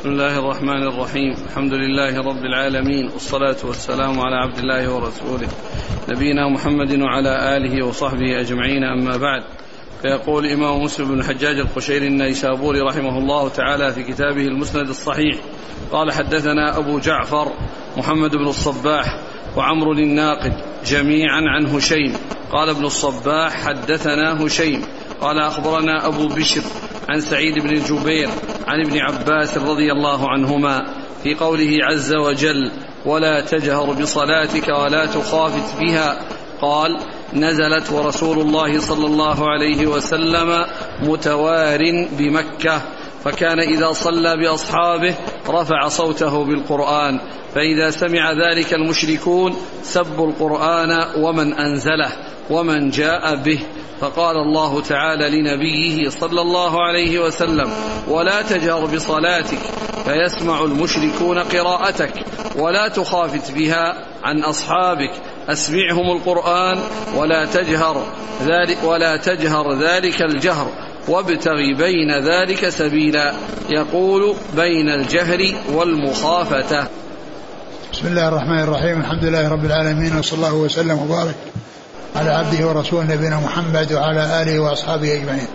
بسم الله الرحمن الرحيم. الحمد لله رب العالمين. والصلاة والسلام على عبد الله ورسوله نبينا محمد وعلى آله وصحبه أجمعين. أما بعد فيقول الإمام مسلم بن الحجاج القشيري النيسابوري رحمه الله تعالى في كتابه المسند الصحيح قال حدثنا أبو جعفر محمد بن الصباح وعمر الناقد جميعا عن هشيم قال ابن الصباح حدثنا هشيم قال أخبرنا أبو بشر عن سعيد بن جبير عن ابن عباس رضي الله عنهما في قوله عز وجل ولا تجهر بصلاتك ولا تخافت بها قال نزلت ورسول الله صلى الله عليه وسلم متوار بمكة فكان إذا صلى بأصحابه رفع صوته بالقرآن فإذا سمع ذلك المشركون سبوا القرآن ومن أنزله ومن جاء به فقال الله تعالى لنبيه صلى الله عليه وسلم ولا تجهر بصلاتك فيسمع المشركون قراءتك ولا تخافت بها عن أصحابك أسمعهم القرآن ولا تجهر ذلك ولا تجهر ذلك الجهر وابتغ بين ذلك سبيلا. يقول بين الجهر والمخافته بسم الله الرحمن الرحيم الحمد لله رب العالمين وصلى الله وسلم وبارك على عبده ورسوله نبينا محمد وعلى آله وأصحابه أجمعين.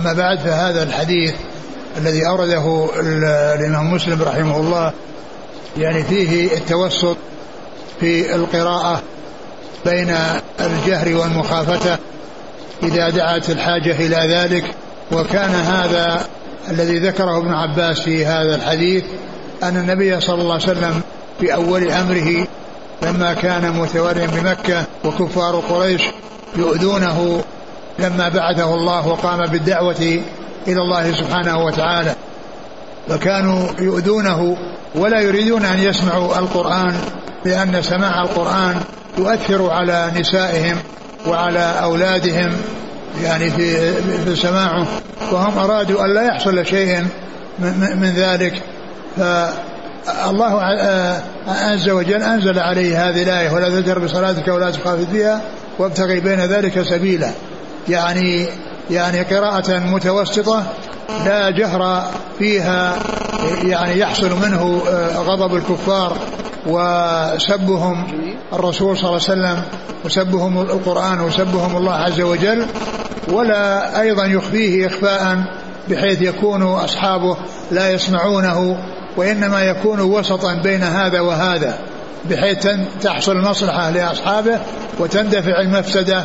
أما بعد فهذا الحديث الذي أورده الإمام مسلم رحمه الله يعني فيه التوسط في القراءة بين الجهر والمخافته إذا دعت الحاجة إلى ذلك وكان هذا الذي ذكره ابن عباس في هذا الحديث أن النبي صلى الله عليه وسلم في أول أمره لما كان متوريا بمكة وكفار قريش يؤذونه لما بعثه الله وقام بالدعوة إلى الله سبحانه وتعالى. فكانوا يؤذونه ولا يريدون أن يسمعوا القرآن لأن سماع القرآن يؤثر على نسائهم وعلى أولادهم يعني في, في سماعه. وهم أرادوا أن لا يحصل شيء من ذلك. ف الله عز وجل أنزل عليه هذه الآية ولا تجهر بصلاتك ولا تخافت بها وابتغي بين ذلك سبيلا. يعني يعني قراءة متوسطة لا جهر فيها يعني يحصل منه غضب الكفار وسبهم الرسول صلى الله عليه وسلم وسبهم القرآن وسبهم الله عز وجل ولا أيضا يخفيه إخفاء بحيث يكون أصحابه لا يسمعونه وإنما يكون وسطا بين هذا وهذا بحيث تحصل المصلحة لأصحابه وتندفع المفسدة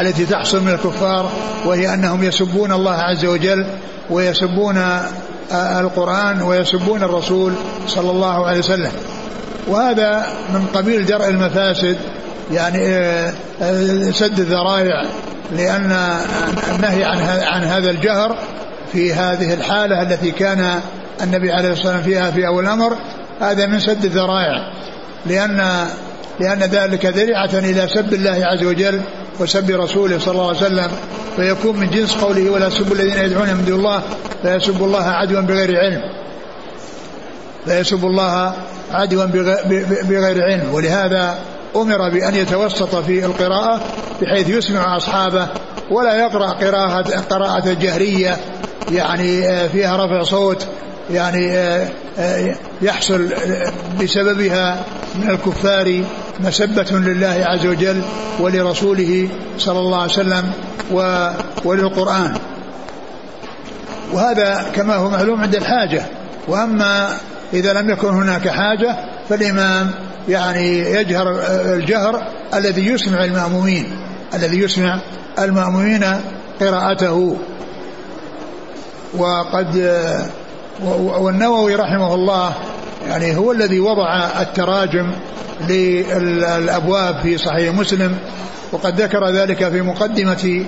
التي تحصل من الكفار وهي أنهم يسبون الله عز وجل ويسبون القرآن ويسبون الرسول صلى الله عليه وسلم. وهذا من قبيل درء المفاسد يعني سد الذرائع لأن النهي عن عن هذا الجهر في هذه الحالة التي كان النبي عليه الصلاة والسلام فيها في أول الأمر هذا من سد الذرائع لأن لأن ذلك ذريعة إلى سب الله عز وجل وسب رسوله صلى الله عليه وسلم فيكون من جنس قوله ولا سبوا الذين يدعون من دون الله فيسبوا الله عدوا بغير علم. فيسب الله عدوا بغير علم ولهذا أمر بأن يتوسط في القراءة بحيث يسمع أصحابه ولا يقرأ قراءة قراءة جهرية يعني فيها رفع صوت يعني يحصل بسببها من الكفار مسبة لله عز وجل ولرسوله صلى الله عليه وسلم وللقرآن. وهذا كما هو معلوم عند الحاجة. وأما إذا لم يكن هناك حاجة فالإمام يعني يجهر الجهر الذي يسمع المأمومين الذي يسمع المأمومين قراءته. وقد والنووي رحمه الله يعني هو الذي وضع التراجم للأبواب في صحيح مسلم وقد ذكر ذلك في مقدمة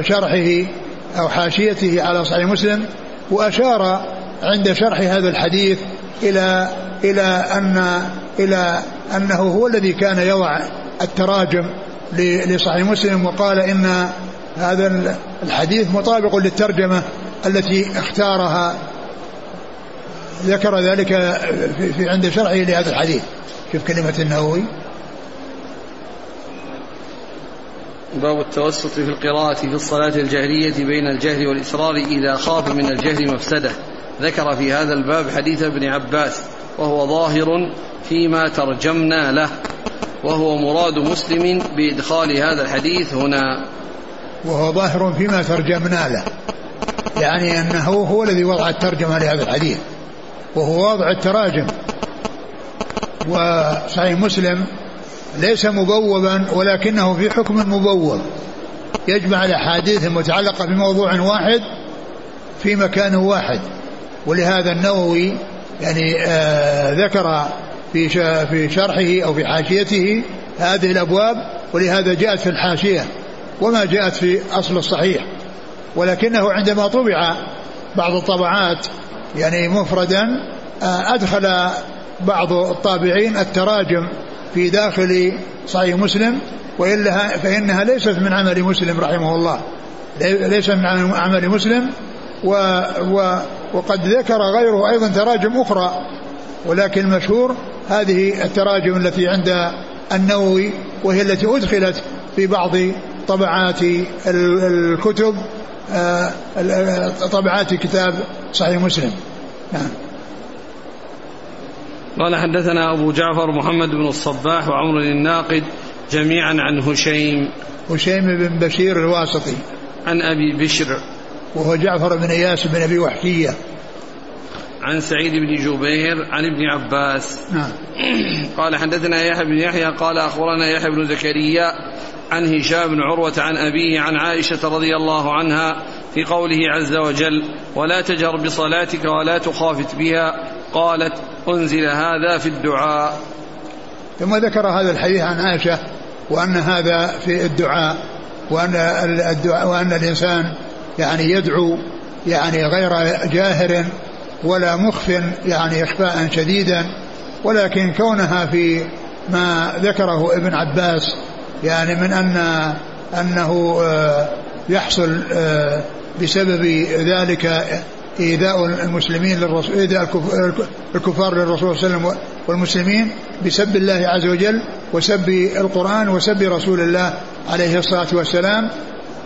شرحه أو حاشيته على صحيح مسلم وأشار عند شرح هذا الحديث إلى إلى ان إلى أنه هو الذي كان يضع التراجم لصحيح مسلم وقال إن هذا الحديث مطابق للترجمة التي اختارها ذكر ذلك في عند شرحه لهذا الحديث. شوف كلمة النووي. باب التوسط في القراءة في الصلاة الجهرية بين الجهر والإسرار إذا خاف من الجهر مفسدة. ذكر في هذا الباب حديث ابن عباس وهو ظاهر فيما ترجمنا له وهو مراد مسلم بإدخال هذا الحديث هنا. وهو ظاهر فيما ترجمنا له. يعني أنه هو الذي وضع الترجمة لهذا الحديث وهو وضع التراجم. وصحيح مسلم ليس مبوبا ولكنه في حكم مبوب. يجمع الأحاديث المتعلقة بموضوع واحد في مكان واحد. ولهذا النووي يعني آه ذكر في في شرحه أو في حاشيته هذه الأبواب ولهذا جاءت في الحاشية وما جاءت في أصل الصحيح. ولكنه عندما طبع بعض الطبعات يعني مفردا آه أدخل بعض الطابعين التراجم في داخل صحيح مسلم والا فإنها ليست من عمل مسلم رحمه الله. ليس من عمل مسلم و و وقد ذكر غيره أيضا تراجم أخرى. ولكن المشهور هذه التراجم التي عند النووي وهي التي أدخلت في بعض طبعات الكتب طبعات كتاب صحيح مسلم. نعم قال حدثنا أبو جعفر محمد بن الصباح وعمر الناقد جميعا عن هشيم. هشيم بن بشير الواسطي. عن أبي بشر. وهو جعفر بن إياس بن أبي وحشية. عن سعيد بن جبير عن ابن عباس. نعم قال حدثنا يحيى بن يحيى قال أخبرنا يحيى بن زكريا عن هشام بن عروة عن أبيه عن عائشة رضي الله عنها في قوله عز وجل ولا تجهر بصلاتك ولا تخافت بها قالت أنزل هذا في الدعاء. ثم ذكر هذا الحديث عن عائشة وأن هذا في الدعاء وأن الدعاء وأن الإنسان يعني يدعو يعني غير جاهر ولا مخف يعني إخفاء شديدا ولكن كونها في ما ذكره ابن عباس يعني من أن أنه آه، يحصل آه، بسبب ذلك إيذاء المسلمين للرسول إيذاء الكفار للرسول صلى الله عليه وسلم والمسلمين بسب الله عز وجل وسب القرآن وسب رسول الله عليه الصلاة والسلام.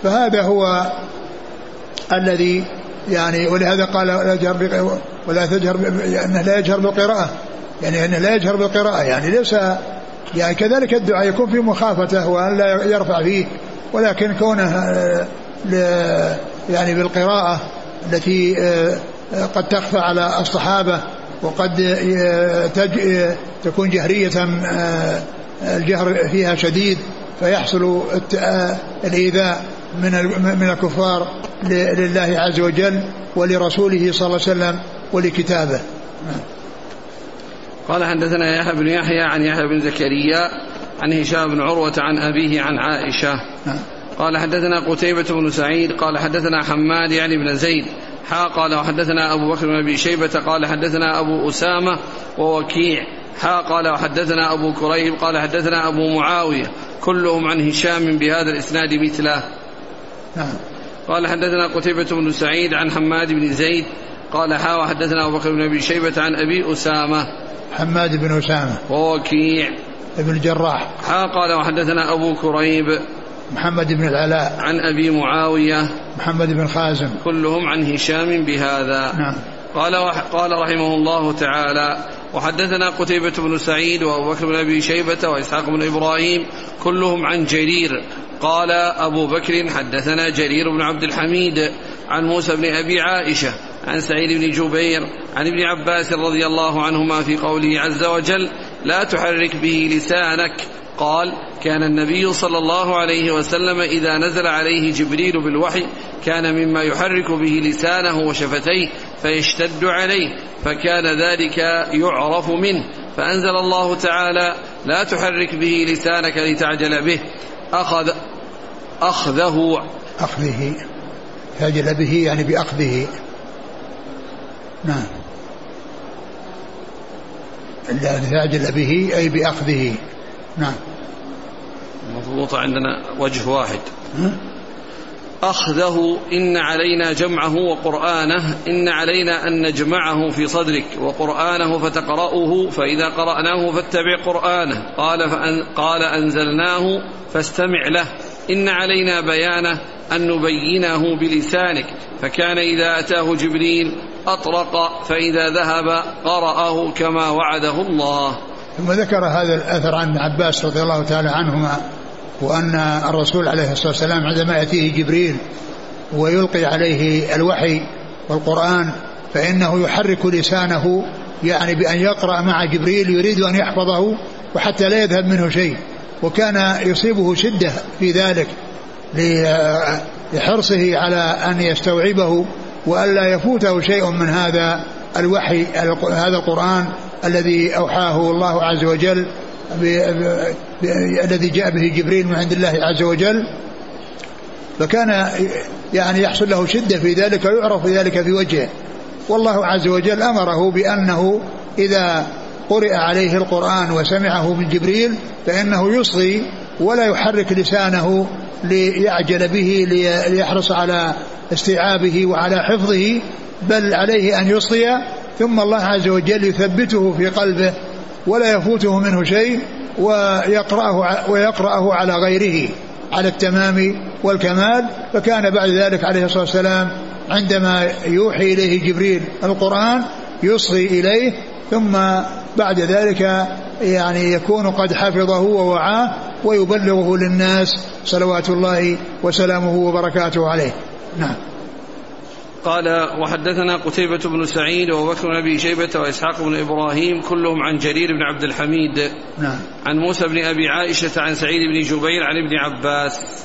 فهذا هو الذي يعني ولهذا قال لا يجهر ولا تجهر إنه لا يجهر بالقراءة يعني إنه لا يجهر بالقراءة يعني ليس يعني كذلك الدعاء يكون في مخافته وأن لا يرفع فيه ولكن كونه يعني بالقراءة التي قد تخفى على الصحابة وقد تكون جهرية الجهر فيها شديد فيحصل الإيذاء من من الكفار لله عز وجل ولرسوله صلى الله عليه وسلم ولكتابه. قال حدثنا يحيى بن يحيى عن يحيى بن زكريا عن هشام بن عروة عن أبيه عن عائشة. قال حدثنا قتيبة بن سعيد قال حدثنا حماد يعني بن زيد. حا قال وحدثنا أبو بكر بن أبي شيبة قال حدثنا أبو أسامة ووكيع. حا قال وحدثنا أبو كريب قال حدثنا أبو معاوية. كلهم عن هشام بهذا الإسناد مثله. نعم. قال حدثنا قتيبة بن سعيد عن حماد بن زيد قال حا وحدثنا أبو بكر بن أبي شيبة عن أبي أسامة. حماد بن أسامة. ووكيع. ابن الجراح. حا قال وحدثنا أبو كريب. محمد بن العلاء. عن أبي معاوية. محمد بن خازم. كلهم عن هشام بهذا. نعم. قال قال رحمه الله تعالى وحدثنا قتيبة بن سعيد وأبو بكر بن أبي شيبة وإسحاق بن إبراهيم كلهم عن جرير. قال أبو بكر حدثنا جرير بن عبد الحميد عن موسى بن أبي عائشة. عن سعيد بن جبير عن ابن عباس رضي الله عنهما في قوله عز وجل لا تحرك به لسانك. قال كان النبي صلى الله عليه وسلم إذا نزل عليه جبريل بالوحي كان مما يحرك به لسانه وشفتيه فيشتد عليه فكان ذلك يعرف منه. فأنزل الله تعالى لا تحرك به لسانك لتعجل به. أخذ أخذه أخذه تعجل به يعني بأخذه. نعم. تعجل به أي بأخذه. نعم. مضبوطة عندنا وجه واحد. أخذه إن علينا جمعه وقرآنه إن علينا أن نجمعه في صدرك وقرآنه فتقرأه فإذا قرأناه فاتبع قرآنه. قال فأن قال أنزلناه فاستمع له. إن علينا بيانه أن نبينه بلسانك. فكان إذا أتاه جبريل أطرق فإذا ذهب قرأه كما وعده الله. ثم ذكر هذا الأثر عن عباس رضي الله تعالى عنهما وأن الرسول عليه الصلاة والسلام عندما يأتيه جبريل ويلقي عليه الوحي والقرآن فإنه يحرك لسانه يعني بأن يقرأ مع جبريل يريد أن يحفظه وحتى لا يذهب منه شيء. وكان يصيبه شدة في ذلك لحرصه على أن يستوعبه. وألا يفوته شيء من هذا الوحي هذا القرآن الذي أوحاه الله عز وجل الذي جاء به جبريل من عند الله عز وجل. فكان يعني يحصل له شدة في ذلك ويعرف ذلك في وجهه. والله عز وجل أمره بأنه إذا قرئ عليه القرآن وسمعه من جبريل فإنه يصغي ولا يحرك لسانه ليعجل به ليحرص على استيعابه وعلى حفظه بل عليه أن يصغي ثم الله عز وجل يثبته في قلبه ولا يفوته منه شيء ويقرأه, ويقرأه على غيره على التمام والكمال. فكان بعد ذلك عليه الصلاة والسلام عندما يوحي إليه جبريل القرآن يصغي إليه. ثم بعد ذلك يعني يكون قد حفظه ووعاه ويبلغه للناس صلوات الله وسلامه وبركاته عليه. نعم. قال وحدثنا قتيبة بن سعيد وبكر بن أبي شيبة وإسحاق بن إبراهيم كلهم عن جرير بن عبد الحميد. نعم. عن موسى بن أبي عائشة عن سعيد بن جبير عن ابن عباس.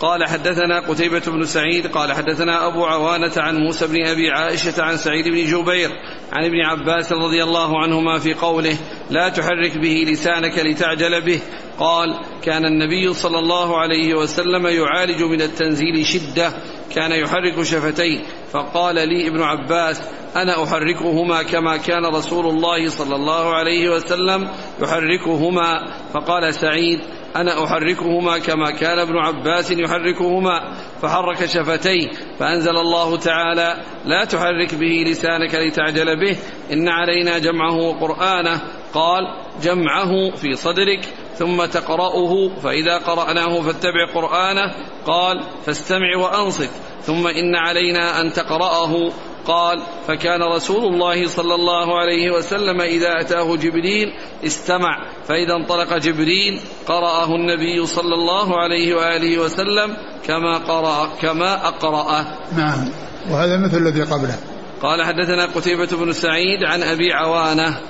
قال حدثنا قتيبة بن سعيد قال حدثنا أبو عوانة عن موسى بن أبي عائشة عن سعيد بن جبير عن ابن عباس رضي الله عنهما في قوله لا تحرك به لسانك لتعجل به. قال كان النبي صلى الله عليه وسلم يعالج من التنزيل شدة كان يحرك شفتيه. فقال لي ابن عباس أنا أحركهما كما كان رسول الله صلى الله عليه وسلم يحركهما. فقال سعيد أنا أحركهما كما كان ابن عباس يحركهما. فحرك شفتيه. فأنزل الله تعالى لا تحرك به لسانك لتعجل به. إن علينا جمعه وقرآنه. قال جمعه في صدرك ثم تقرأه فإذا قرأناه فاتبع قرآنه. قال فاستمع وأنصت ثم إن علينا أن تقرأه. قال فكان رسول الله صلى الله عليه وسلم إذا أتاه جبريل استمع فإذا انطلق جبريل قرأه النبي صلى الله عليه وآله وسلم كما قرأ كما أقرأه. نعم. وهذا مثل الذي قبله. قال حدثنا قتيبة بن سعيد عن أبي عوانة.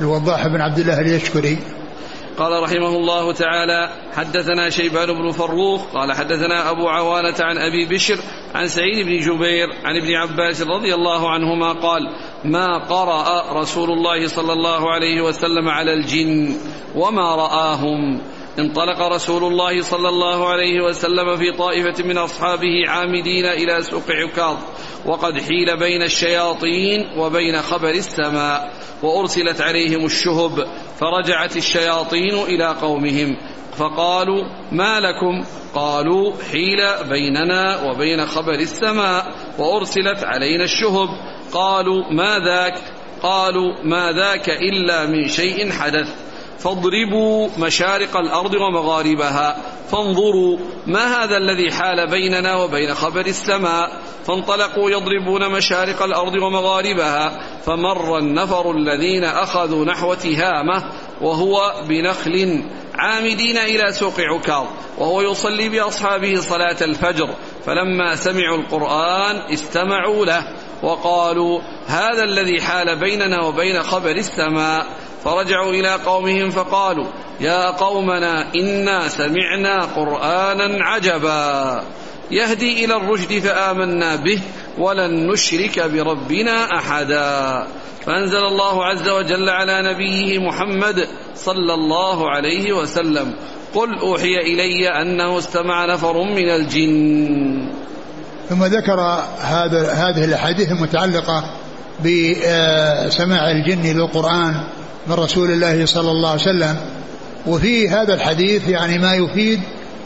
الوضاح بن عبد الله اليشكري. قال رحمه الله تعالى حدثنا شيبان بن فروخ قال حدثنا أبو عوانة عن أبي بشر عن سعيد بن جبير عن ابن عباس رضي الله عنهما قال ما قرأ رسول الله صلى الله عليه وسلم على الجن وما رآهم. انطلق رسول الله صلى الله عليه وسلم في طائفة من أصحابه عامدين إلى سوق عكاظ. وقد حيل بين الشياطين وبين خبر السماء وأرسلت عليهم الشهب فرجعت الشياطين إلى قومهم فقالوا ما لكم؟ قالوا حيل بيننا وبين خبر السماء وأرسلت علينا الشهب. قالوا ما ذاك؟ قالوا ما ذاك إلا من شيء حدث. فاضربوا مشارق الأرض ومغاربها فانظروا ما هذا الذي حال بيننا وبين خبر السماء. فانطلقوا يضربون مشارق الأرض ومغاربها فمر النفر الذين أخذوا نحو تهامة وهو بنخل عامدين إلى سوق عكاظ وهو يصلي بأصحابه صلاة الفجر. فلما سمعوا القرآن استمعوا له وقالوا هذا الذي حال بيننا وبين خبر السماء. فرجعوا إلى قومهم فقالوا يا قومنا إنا سمعنا قرآنا عجبا. يهدي إلى الرشد فآمنا به ولن نشرك بربنا أحدا. فأنزل الله عز وجل على نبيه محمد صلى الله عليه وسلم قل أوحي إلي أنه استمع نفر من الجن. ثم ذكر هذا هذه الأحاديث المتعلقة بسماع الجن للقرآن من رسول الله صلى الله عليه وسلم. وفي هذا الحديث يعني ما يفيد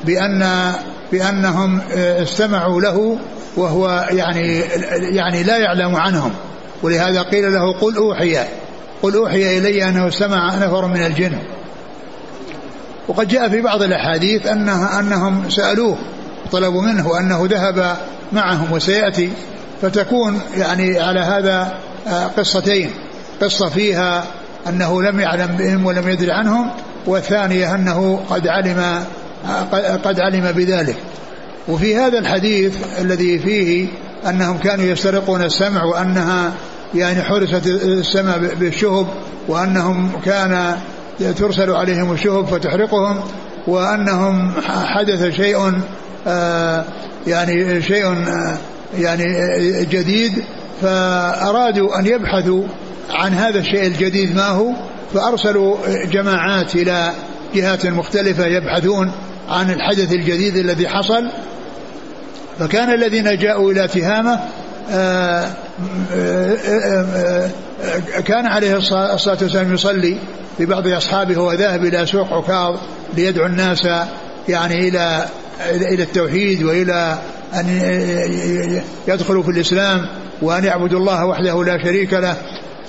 بأن بأنهم استمعوا له وهو يعني يعني لا يعلم عنهم. ولهذا قيل له قل أوحي قل أوحي إلي أنه استمع نفر من الجن. وقد جاء في بعض الأحاديث أنها أنهم سألوه طلبوا منه أنه ذهب معهم وسيأتي فتكون يعني على هذا آه، قصتين. قصة فيها أنه لم يعلم بهم ولم يدري عنهم والثانية أنه قد علم قد علم بذلك. وفي هذا الحديث الذي فيه أنهم كانوا يسترقون السمع وأنها يعني حرست السماء بالشهب وأنهم كان ترسل عليهم الشهب فتحرقهم وأنهم حدث شيء آه، يعني شيء آه، يعني جديد فأرادوا أن يبحثوا عن هذا الشيء الجديد ما هو؟ فأرسلوا جماعات إلى جهات مختلفة يبحثون عن الحدث الجديد الذي حصل. فكان الذين جاءوا إلى تهامة آه، كان عليه الصلاة والسلام يصلي ببعض أصحابه وهو ذاهب إلى سوق عكاظ ليدعو الناس يعني إلى إلى التوحيد وإلى أن يدخلوا في الإسلام وأن يعبدوا الله وحده لا شريك له.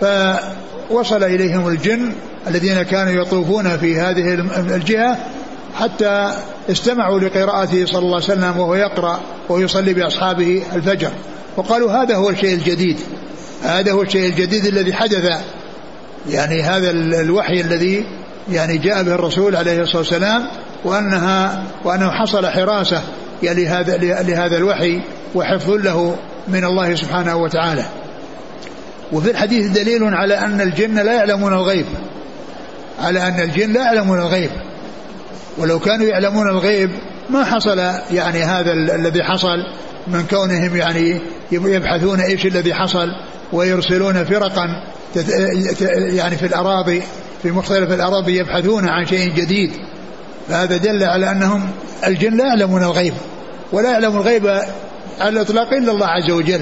فوصل إليهم الجن الذين كانوا يطوفون في هذه الجهة حتى استمعوا لقراءته صلى الله عليه وسلم وهو يقرأ ويصلي بأصحابه الفجر. وقالوا هذا هو الشيء الجديد. هذا هو الشيء الجديد الذي حدث. يعني هذا الوحي الذي يعني جاء به الرسول عليه الصلاة والسلام وأنها وأنه حصل حراسة يعني لهذا لهذا الوحي وحفظ له من الله سبحانه وتعالى. وفي الحديث دليل على أن الجن لا يعلمون الغيب. على أن الجن لا يعلمون الغيب. ولو كانوا يعلمون الغيب ما حصل يعني هذا الذي حصل من كونهم يعني يبحثون إيش الذي حصل ويرسلون فرقا يعني في الأراضي في مختلف الأراضي يبحثون عن شيء جديد. فهذا دل على أنهم الجن لا يعلمون الغيب. ولا يعلم الغيب على الإطلاق إلا الله عز وجل.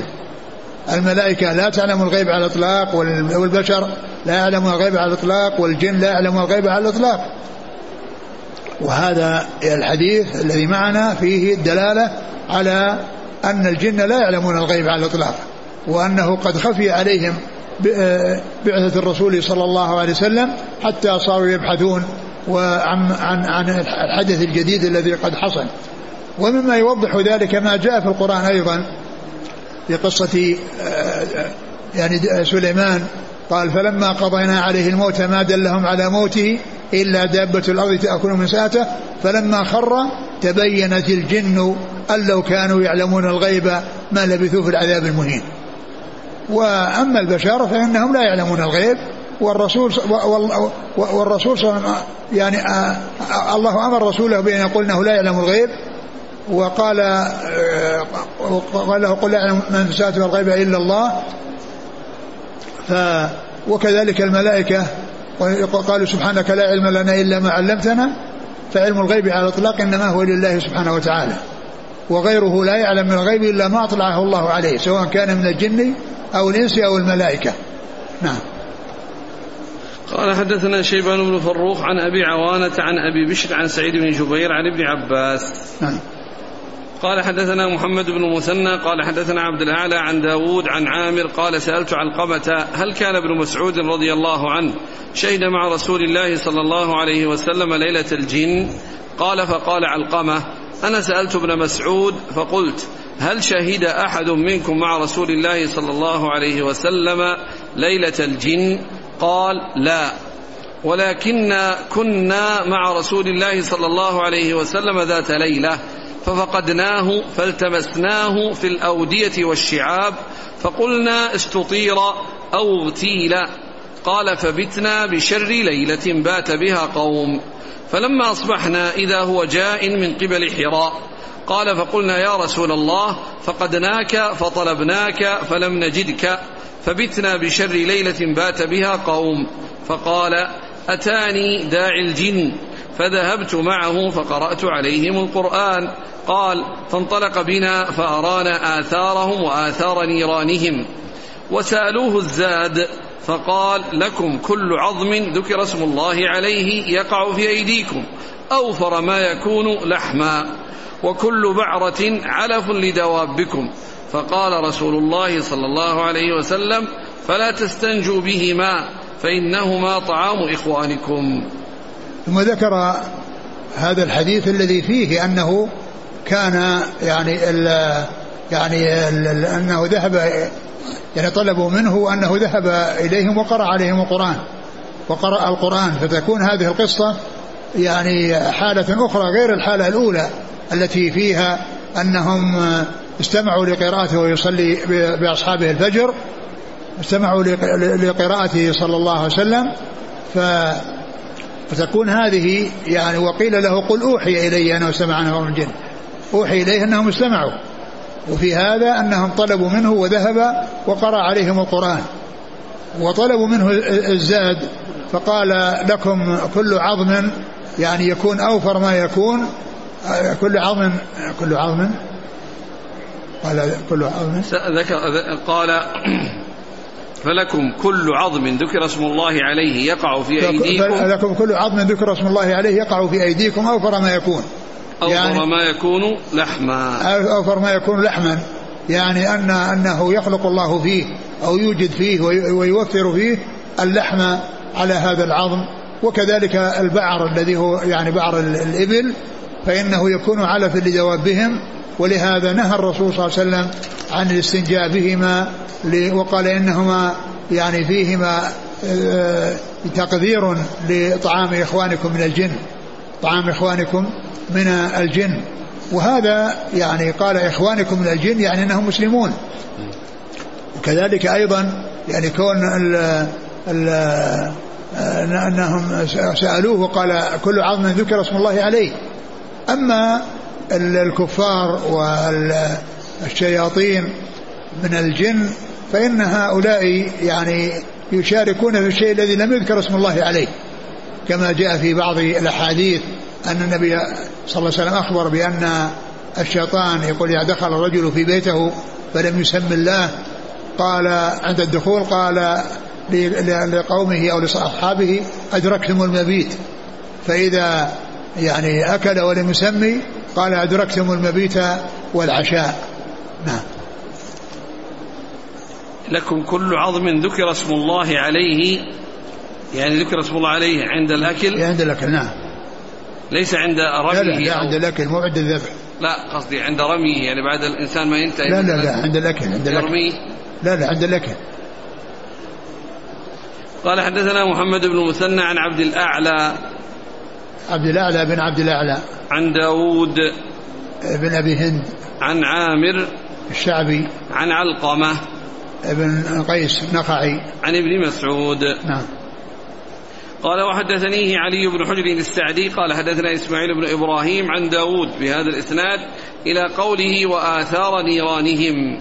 الملائكة لا تعلم الغيب على الإطلاق والبشر لا يعلمون الغيب على الإطلاق والجن لا يعلمون الغيب على الإطلاق. وهذا الحديث الذي معنا فيه الدلالة على أن الجن لا يعلمون الغيب على الإطلاق وأنه قد خفي عليهم بعثة الرسول صلى الله عليه وسلم حتى صاروا يبحثون وعن عن عن الحدث الجديد الذي قد حصل. ومما يوضح ذلك ما جاء في القرآن أيضا في قصة يعني سليمان قال فلما قضينا عليه الموت ما دلهم على موته إلا دابة الأرض تأكل من ساته. فلما خر تبينت الجن أن لو كانوا يعلمون الغيب ما لبثوا في العذاب المهين. وأما البشر فإنهم لا يعلمون الغيب. والرسول والرسول صلى الله عليه وسلم يعني الله أمر رسوله بأن يقول إنه لا يعلم الغيب. وقال قال له قل لا يعلم من في السماوات والغيب إلا الله. ف وكذلك الملائكة قالوا سبحانك لا علم لنا إلا ما علمتنا فعلم الغيب على الإطلاق إنما هو لله سبحانه وتعالى. وغيره لا يعلم من الغيب إلا ما أطلعه الله عليه سواء كان من الجن أو الإنس أو الملائكة. نعم. قال حدثنا شيبان بن فروخ عن أبي عوانة عن أبي بشر عن سعيد بن جبير عن ابن عباس. نعم. قال حدثنا محمد بن المثنى قال حدثنا عبد الأعلى عن داود عن عامر قال سألت علقمة هل كان ابن مسعود رضي الله عنه شهد مع رسول الله صلى الله عليه وسلم ليلة الجن؟ قال فقال علقمة أنا سألت ابن مسعود فقلت هل شهد أحد منكم مع رسول الله صلى الله عليه وسلم ليلة الجن؟ قال لا. ولكن كنا مع رسول الله صلى الله عليه وسلم ذات ليلة. ففقدناه فالتمسناه في الأودية والشعاب فقلنا استطير أو اغتيل. قال فبتنا بشر ليلة بات بها قوم. فلما أصبحنا إذا هو جاء من قبل حراء. قال فقلنا يا رسول الله فقدناك فطلبناك فلم نجدك. فبتنا بشر ليلة بات بها قوم. فقال أتاني داعي الجن؟ فذهبت معه فقرأت عليهم القرآن. قال فانطلق بنا فأرانا آثارهم وآثار نيرانهم. وسألوه الزاد فقال لكم كل عظم ذكر اسم الله عليه يقع في أيديكم أوفر ما يكون لحما وكل بعرة علف لدوابكم. فقال رسول الله صلى الله عليه وسلم فلا تستنجوا بهما فإنهما طعام إخوانكم. ثم ذكر هذا الحديث الذي فيه أنه كان يعني ال يعني ال أنه ذهب يعني طلبوا منه أنه ذهب إليهم وقرأ عليهم القرآن. وقرأ القرآن. فتكون هذه القصة يعني حالة أخرى غير الحالة الأولى التي فيها أنهم استمعوا لقراءته ويصلي بأصحابه الفجر. استمعوا لقراءته صلى الله عليه وسلم. ف فتكون هذه يعني وقيل له قل أوحي إلي أنه سمع نفر من الجن أوحي إليه أنهم استمعوا. وفي هذا أنهم طلبوا منه وذهب وقرأ عليهم القرآن. وطلبوا منه الزاد فقال لكم كل عظم يعني يكون أوفر ما يكون. كل عظم كل عظم. قال كل عظم. ذكر قال فلكم كل عظم ذكر اسم الله عليه يقع في أيديكم. فلكم كل عظم ذكر اسم الله عليه يقع في أيديكم أوفر ما يكون. أوفر يعني ما يكون لحما. أوفر ما يكون لحما. يعني أن أنه يخلق الله فيه أو يوجد فيه ويوفر فيه اللحم على هذا العظم. وكذلك البعر الذي هو يعني بعر الإبل فإنه يكون علفا لدوابهم ولهذا نهى الرسول صلى الله عليه وسلم عن الاستنجاء بهما وقال إنهما يعني فيهما آه، تقدير لطعام إخوانكم من الجن طعام إخوانكم من الجن. وهذا يعني قال إخوانكم من الجن يعني أنهم مسلمون. وكذلك أيضا يعني كون ال ال أنهم سألوه وقال كل عظم ذكر اسم الله عليه. أما الكفار والشياطين من الجن فإن هؤلاء يعني يشاركون في الشيء الذي لم يذكر اسم الله عليه. كما جاء في بعض الأحاديث أن النبي صلى الله عليه وسلم أخبر بأن الشيطان يقول إذا دخل الرجل في بيته فلم يسم الله قال عند الدخول قال لقومه أو لأصحابه أدركتم المبيت فإذا يعني أكل ولم يسمي قال أدركتم المبيت والعشاء. نعم. لكم كل عظم ذكر اسم الله عليه يعني ذكر اسم الله عليه عند الأكل؟ عند الأكل نعم. ليس عند رميه لا لا, لا عند الأكل مو عند الذبح. لا قصدي عند رميه يعني بعد الإنسان ما ينتهي لا لا لا عند الأكل عند الأكل. يرميه لا لا عند الأكل. قال حدثنا محمد بن مثنى عن عبد الأعلى عبد الأعلى بن عبد الأعلى. عن داود. بن أبي هند. عن عامر. الشعبي. عن علقمة. ابن قيس نخعي عن ابن مسعود. نعم. قال وحدثنيه علي بن حجر السعدي. قال حدثنا إسماعيل بن إبراهيم عن داود بهذا الإسناد إلى قوله وآثار نيرانهم.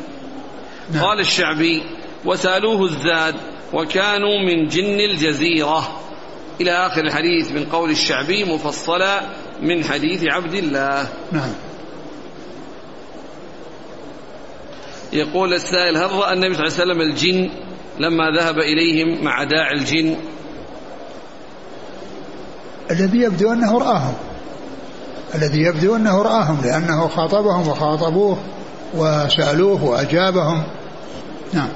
نعم. قال الشعبي وسألوه الزاد وكانوا من جن الجزيرة. إلى آخر الحديث من قول الشعبي مفصلا من حديث عبد الله. نعم. يقول السائل هل رأى النبي صلى الله عليه وسلم الجن لما ذهب إليهم مع داعي الجن؟ الذي يبدو أنه رآهم. الذي يبدو أنه رآهم لأنه خاطبهم وخاطبوه وسألوه وأجابهم. نعم.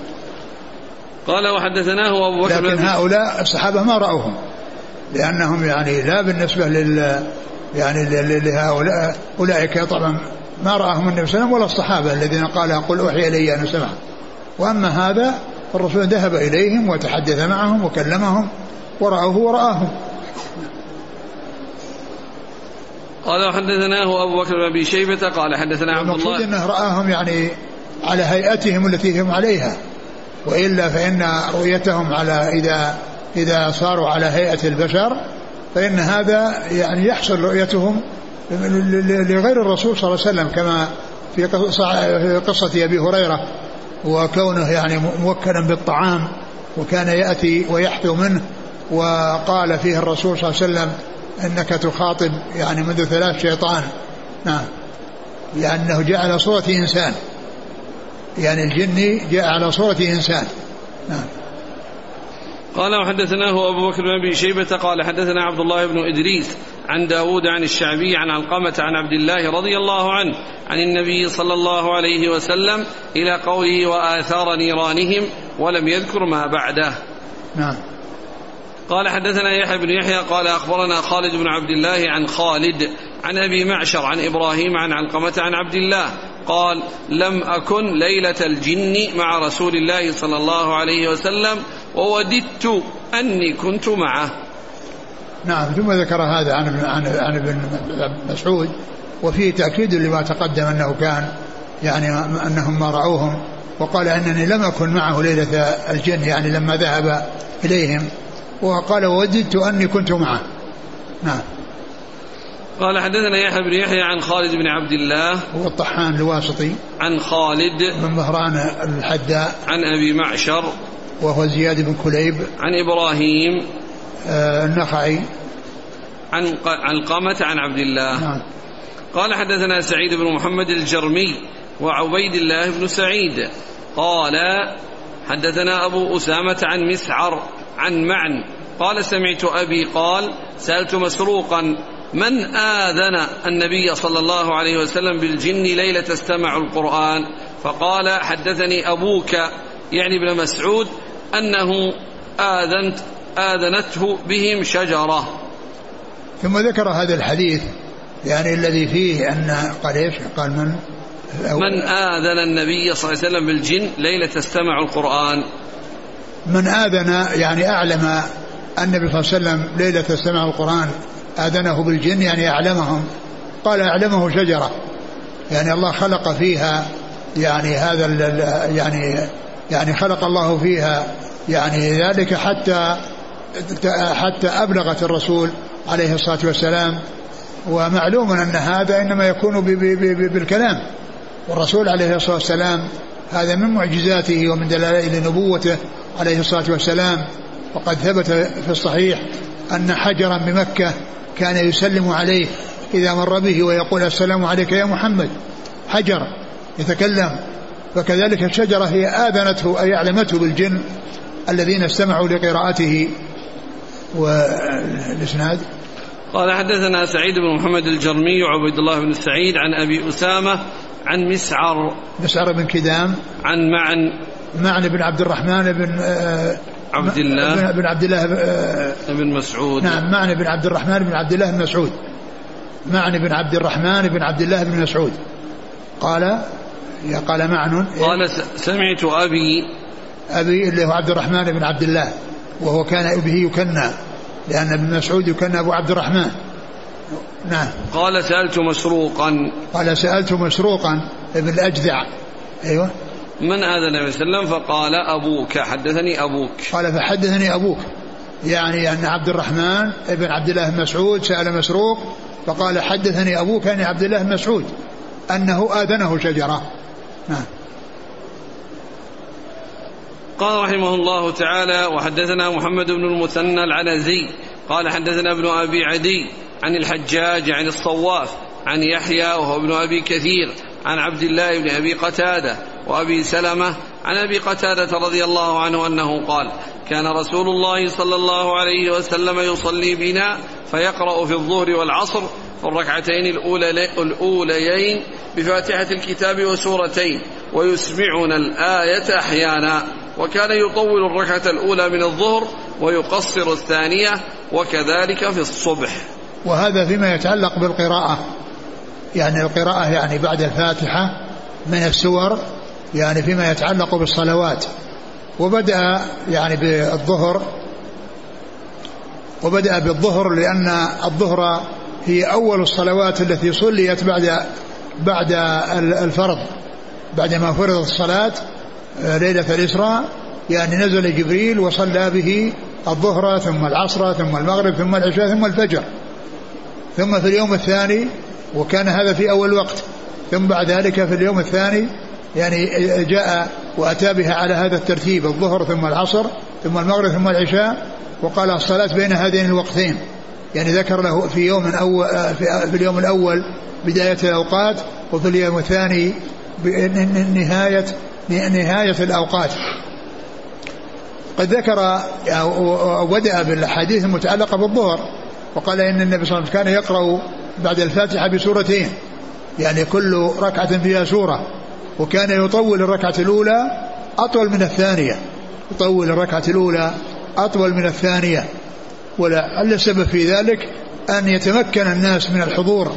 قال وحدثناه أبو بكر لكن هؤلاء الصحابة ما رأوهم. لأنهم يعني لا بالنسبة لل يعني لهؤلاء أولئك طبعا ما رآهم النبي صلى الله عليه وسلم ولا الصحابة الذين قال قل أوحي إلي أن سمع وأما هذا فالرسول ذهب إليهم وتحدث معهم وكلمهم ورأوه ورآهم. قال وحدثناه أبو بكر بن أبي شيبة قال حدثنا عبد الله. المقصود أنه رآهم يعني على هيئتهم التي هم عليها. وإلا فإن رؤيتهم على إذا إذا صاروا على هيئة البشر فإن هذا يعني يحصل رؤيتهم لغير الرسول صلى الله عليه وسلم كما في قصة أبي هريرة وكونه يعني موكلا بالطعام وكان يأتي ويحثو منه وقال فيه الرسول صلى الله عليه وسلم إنك تخاطب يعني منذ ثلاث شيطان. نعم. لأنه جاء على صورة إنسان. يعني الجني جاء على صورة إنسان. نعم. قال وحدثناه أبو بكر بن أبي شيبة قال حدثنا عبد الله بن إدريس عن داود عن الشعبي عن علقمة عن عبد الله رضي الله عنه عن النبي صلى الله عليه وسلم إلى قوله وآثار نيرانهم ولم يذكر ما بعده. نعم. قال حدثنا يحيى بن يحيى قال أخبرنا خالد بن عبد الله عن خالد عن أبي معشر عن إبراهيم عن علقمة عن عبد الله قال لم أكن ليلة الجن مع رسول الله صلى الله عليه وسلم ووددت أني كنت معه. نعم ثم ذكر هذا عن ابن عن عن ابن مسعود وفيه تأكيد لما تقدم أنه كان يعني أنهم ما رأوهم وقال أنني لم أكن معه ليلة الجن يعني لما ذهب إليهم وقال ووددت أني كنت معه. نعم. قال حدثنا يحيى بن يحيى عن خالد بن عبد الله هو الطحان الواسطي عن خالد بن مهران الحداء عن أبي معشر وهو زياد بن كليب. عن إبراهيم. آه النخعي. عن عن قامة عن عبد الله. نعم. قال حدثنا سعيد بن محمد الجرمي وعبيد الله بن سعيد. قال حدثنا أبو أسامة عن مسعر عن معن. قال سمعت أبي قال سألت مسروقا من آذن النبي صلى الله عليه وسلم بالجن ليلة استمع القرآن؟ فقال حدثني أبوك. يعني ابن مسعود أنه آذنت آذنته بهم شجرة. ثم ذكر هذا الحديث يعني الذي فيه أن قال إيش قال من؟ من آذن النبي صلى الله عليه وسلم بالجن ليلة استمع القرآن. من آذن يعني أعلم النبي صلى الله عليه وسلم ليلة استمع القرآن آذنه بالجن يعني أعلمهم. قال أعلمه شجرة. يعني الله خلق فيها يعني هذا يعني يعني خلق الله فيها يعني ذلك حتى حتى أبلغت الرسول عليه الصلاة والسلام. ومعلوم أن هذا إنما يكون بالكلام. والرسول عليه الصلاة والسلام هذا من معجزاته ومن دلائل نبوته عليه الصلاة والسلام. وقد ثبت في الصحيح أن حجرا بمكة كان يسلم عليه إذا مر به ويقول السلام عليك يا محمد. حجر يتكلم. فكذلك الشجرة هي آذنته أي أعلمته بالجن الذين استمعوا لقراءته. والإسناد قال حدثنا سعيد بن محمد الجرمي وعبيد الله بن سعيد عن أبي أسامة عن مسعر. مسعر بن كدام. عن معن. معن بن عبد الرحمن بن آه عبد الله. بن عبد الله آه بن مسعود. نعم معن بن عبد الرحمن بن عبد الله بن مسعود. معن بن عبد الرحمن بن عبد الله بن مسعود. قال قال معن قال سمعت أبي أبي اللي هو عبد الرحمن بن عبد الله وهو كان به يكنى لأن ابن مسعود يكنى أبو عبد الرحمن. نعم. قال سألت مسروقا. قال سألت مسروقا ابن الأجدع. أيوه. من هذا النبي صلى الله عليه وسلم؟ فقال أبوك. حدثني أبوك. قال فحدثني أبوك. يعني أن عبد الرحمن ابن عبد الله بن مسعود سأل مسروق فقال حدثني أبوك أن عبد الله بن مسعود. أنه آذنه شجرة. نعم. قال رحمه الله تعالى وحدثنا محمد بن المثنى العنزي قال حدثنا ابن أبي عدي عن الحجاج عن الصواف عن يحيى وهو ابن أبي كثير عن عبد الله بن أبي قتادة وأبي سلمة عن أبي قتادة رضي الله عنه أنه قال كان رسول الله صلى الله عليه وسلم يصلي بنا فيقرأ في الظهر والعصر الركعتين الأوليين بفاتحة الكتاب وسورتين ويسمعنا الآية أحيانا. وكان يطول الركعة الأولى من الظهر ويقصر الثانية وكذلك في الصبح. وهذا فيما يتعلق بالقراءة. يعني القراءة يعني بعد الفاتحة من السور يعني فيما يتعلق بالصلوات. وبدأ يعني بالظهر وبدأ بالظهر لأن الظهر هي أول الصلوات التي صليت بعد بعد الفرض. بعدما فرضت الصلاة آه، ليلة الإسراء يعني نزل جبريل وصلى به الظهر ثم العصر ثم المغرب ثم العشاء ثم الفجر. ثم في اليوم الثاني وكان هذا في أول وقت. ثم بعد ذلك في اليوم الثاني يعني جاء وأتى بها على هذا الترتيب الظهر ثم العصر ثم المغرب ثم العشاء وقال الصلاة بين هذين الوقتين. يعني ذكر له في يوم أول في اليوم الأول بداية الأوقات وفي اليوم الثاني نهاية نهاية الأوقات. قد ذكر وبدأ بالأحاديث المتعلقة بالظهر وقال إن النبي صلى الله عليه وسلم كان يقرأ بعد الفاتحة بسورتين يعني كل ركعة فيها سورة وكان يطول الركعة الأولى أطول من الثانية. يطول الركعة الأولى أطول من الثانية. ولعل السبب في ذلك أن يتمكن الناس من الحضور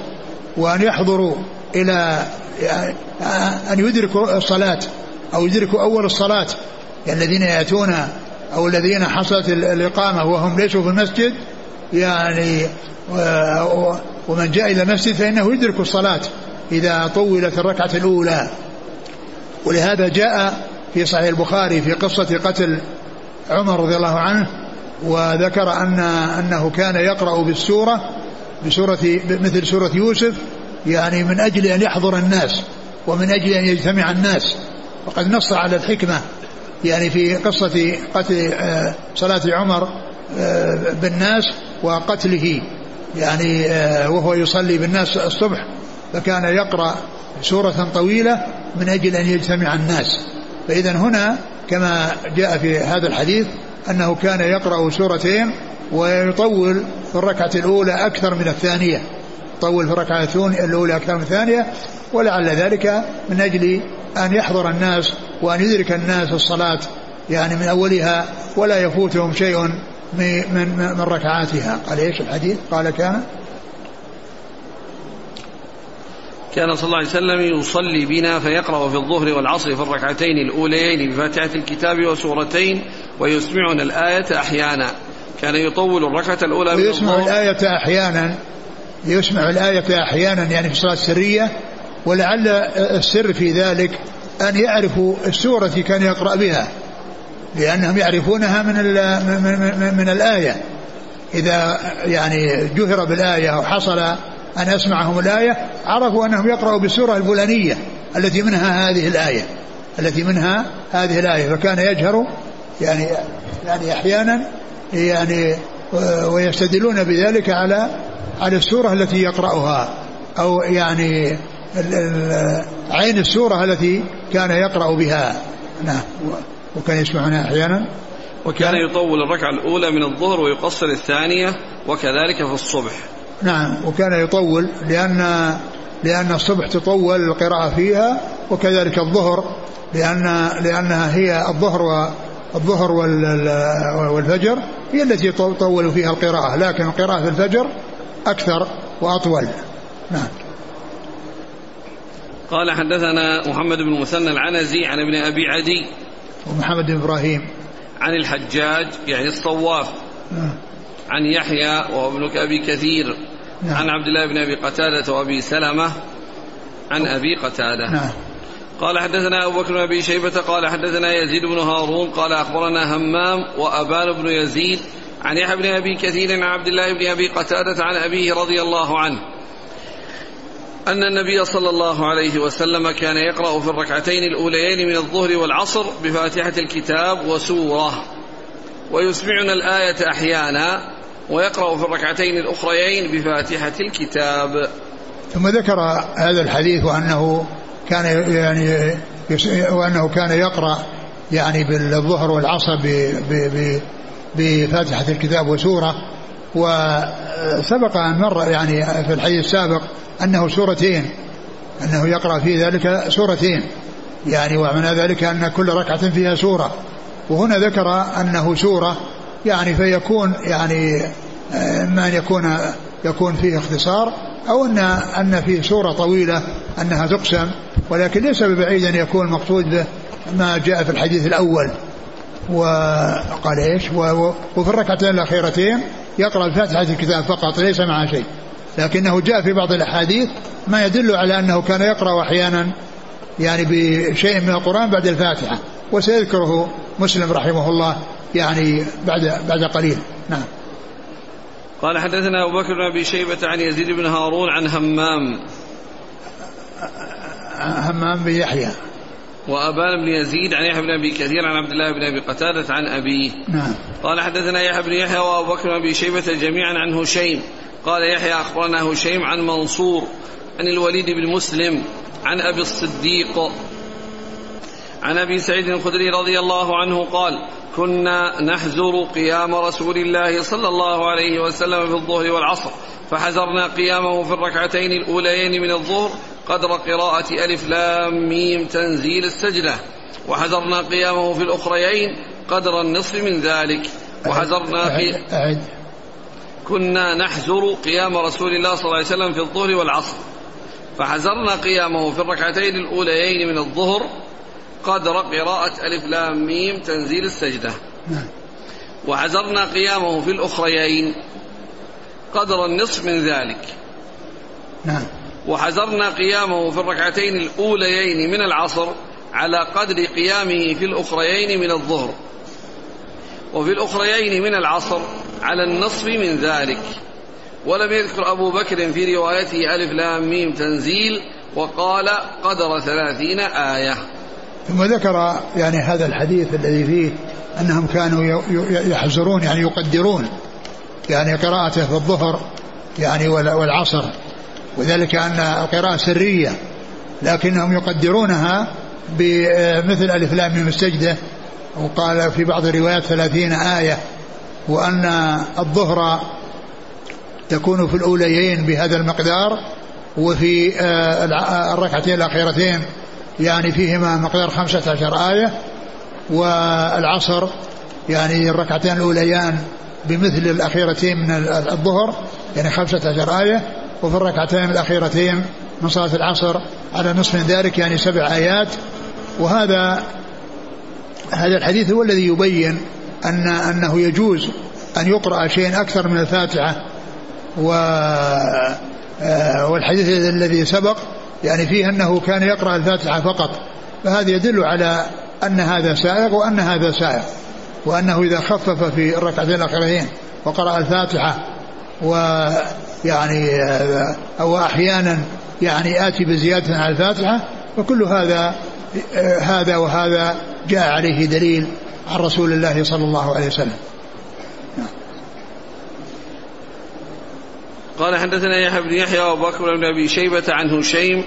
وأن يحضروا إلى أن يدركوا الصلاة أو يدركوا أول الصلاة. يعني الذين يأتون أو الذين حصلت الإقامة وهم ليسوا في المسجد يعني ومن جاء إلى المسجد فإنه يدرك الصلاة إذا طولت الركعة الأولى. ولهذا جاء في صحيح البخاري في قصة قتل عمر رضي الله عنه وذكر أن أنه كان يقرأ بالسورة بسورة مثل سورة يوسف يعني من أجل أن يحضر الناس ومن أجل أن يجتمع الناس. وقد نص على الحكمة يعني في قصة قتل آه، صلاة عمر آه، بالناس وقتله. يعني آه، وهو يصلي بالناس الصبح فكان يقرأ سورة طويلة من أجل أن يجتمع الناس. فإذا هنا كما جاء في هذا الحديث أنه كان يقرأ سورتين ويطول في الركعة الأولى أكثر من الثانية. يطول في الركعة الأولى أكثر من الثانية. ولعل ذلك من أجل أن يحضر الناس وأن يدرك الناس الصلاة يعني من أولها ولا يفوتهم شيء من, من, من ركعاتها. قال إيش الحديث؟ قال كان كان صلى الله عليه وسلم يصلي بنا فيقرأ في الظهر والعصر في الركعتين الأوليين بفاتحة الكتاب وسورتين ويسمعنا الآية أحيانا. كان يطول الركعة الأولى ويسمع الآية أحيانا. يسمع الآية أحيانا يعني في الصلاة السرية ولعل السر في ذلك أن يعرفوا السورة التي كان يقرأ بها. لأنهم يعرفونها من من, من الآية. إذا يعني جهر بالآية أو حصل أن أسمعهم الآية عرفوا أنهم يقرأوا بالسورة الفلانية التي منها هذه الآية. التي منها هذه الآية. فكان يجهر يعني يعني أحيانا يعني ويستدلون بذلك على على السورة التي يقرأها أو يعني عين السورة التي كان يقرأ بها. نعم. وكان يسمعنا أحيانا. وكان يطول الركعة الأولى من الظهر ويقصر الثانية وكذلك في الصبح. نعم. وكان يطول لأن لأن الصبح تطول القراءة فيها وكذلك الظهر لأن لأنها هي الظهر والظهر والفجر هي التي تطول فيها القراءة لكن القراءة في الفجر أكثر وأطول. نعم. قال حدثنا محمد بن مثنى العنزي عن ابن أبي عدي ومحمد بن إبراهيم. عن الحجاج يعني الصواف. نعم. عن يحيى وهو ابن أبي كثير. نعم. عن عبد الله بن أبي قتادة وأبي سلمة. عن أبي قتادة. نعم. قال حدثنا أبو بكر بن أبي شيبة قال حدثنا يزيد بن هارون قال أخبرنا همام وأبان بن يزيد عن يحيى بن أبي كثير عن عبد الله بن أبي قتادة عن أبيه رضي الله عنه. أن النبي صلى الله عليه وسلم كان يقرأ في الركعتين الأوليين من الظهر والعصر بفاتحة الكتاب وسورة. ويسمعنا الآية أحيانا ويقرأ في الركعتين الأخريين بفاتحة الكتاب. ثم ذكر هذا الحديث وأنه كان يعني وأنه كان يقرأ يعني بالظهر والعصر بفاتحة الكتاب وسورة. وسبق أن مر يعني في الحديث السابق أنه سورتين أنه يقرأ في ذلك سورتين. يعني ومعنى ذلك أن كل ركعة فيها سورة. وهنا ذكر أنه سورة يعني فيكون يعني إما أن يكون يكون فيه اختصار أو أن أن فيه سورة طويلة أنها تقسم. ولكن ليس ببعيد أن يكون المقصود به ما جاء في الحديث الأول. وقال إيش؟ وفي الركعتين الأخيرتين يقرأ الفاتحة الكتاب فقط ليس معها شيء. لكنه جاء في بعض الأحاديث ما يدل على أنه كان يقرأ أحيانا يعني بشيء من القرآن بعد الفاتحة. وسيذكره مسلم رحمه الله يعني بعد بعد قليل. نعم. قال حدثنا أبو بكر بن أبي شيبة عن يزيد بن هارون عن همام. همام بن يحيى. وأبان بن يزيد عن يحيى بن أبي كثير عن عبد الله بن أبي قتادة عن أبيه. نعم. قال حدثنا يحيى بن يحيى وأبو بكر بن أبي شيبة جميعا عن هشيم. قال يحيى أخبرنا هشيم عن منصور عن الوليد بن مسلم عن أبي الصديق. عن أبي سعيد الخدري رضي الله عنه قال كنا نحزر قيام رسول الله صلى الله عليه وسلم في الظهر والعصر فحزرنا قيامه في الركعتين الأوليين من الظهر قدر قراءة ألف لام ميم تنزيل السجدة. وحذرنا قيامه في الأخريين قدر النصف من ذلك. وحذرنا في أعد. كنا نحزر قيام رسول الله صلى الله عليه وسلم في الظهر والعصر. فحزرنا قيامه في الركعتين الأوليين من الظهر قدر قراءة ألف لام ميم تنزيل السجدة. نعم. وحزرنا قيامه في الأخريين قدر النصف من ذلك. نعم. وحزرنا قيامه في الركعتين الأوليين من العصر على قدر قيامه في الأخريين من الظهر وفي الأخريين من العصر على النصف من ذلك. ولم يذكر أبو بكر في روايته ألف لام ميم تنزيل وقال قدر ثلاثين آية. ثم ذكر يعني هذا الحديث الذي فيه أنهم كانوا يحزرون يعني يقدرون. يعني قراءته في الظهر يعني والعصر. وذلك أن القراءة سرية لكنهم يقدرونها بمثل ألف لام السجدة وقال في بعض الروايات ثلاثين آية وأن الظهر تكون في الأوليين بهذا المقدار وفي آه، الركعتين الأخيرتين يعني فيهما مقدار خمسة عشر آية. والعصر يعني الركعتين الأوليان بمثل الأخيرتين من الظهر يعني خمسة عشر آية. وفي الركعتين الأخيرتين من صلاة العصر على نصف من ذلك يعني سبع آيات. وهذا هذا الحديث هو الذي يبين أن أنه يجوز أن يقرأ شيء أكثر من الفاتحة. و آه، والحديث الذي سبق يعني فيه أنه كان يقرأ الفاتحة فقط. فهذا يدل على أن هذا سائغ وأن هذا سائغ. وأنه إذا خفف في الركعتين الأخيرتين وقرأ الفاتحة ويعني آه، أو أحيانا يعني آتي بزيادة على الفاتحة فكل هذا آه، هذا وهذا جاء عليه دليل عن رسول الله صلى الله عليه وسلم. قال حدثنا يحيى بن يحيى وأبو بكر بن أبي شيبة عن هشيم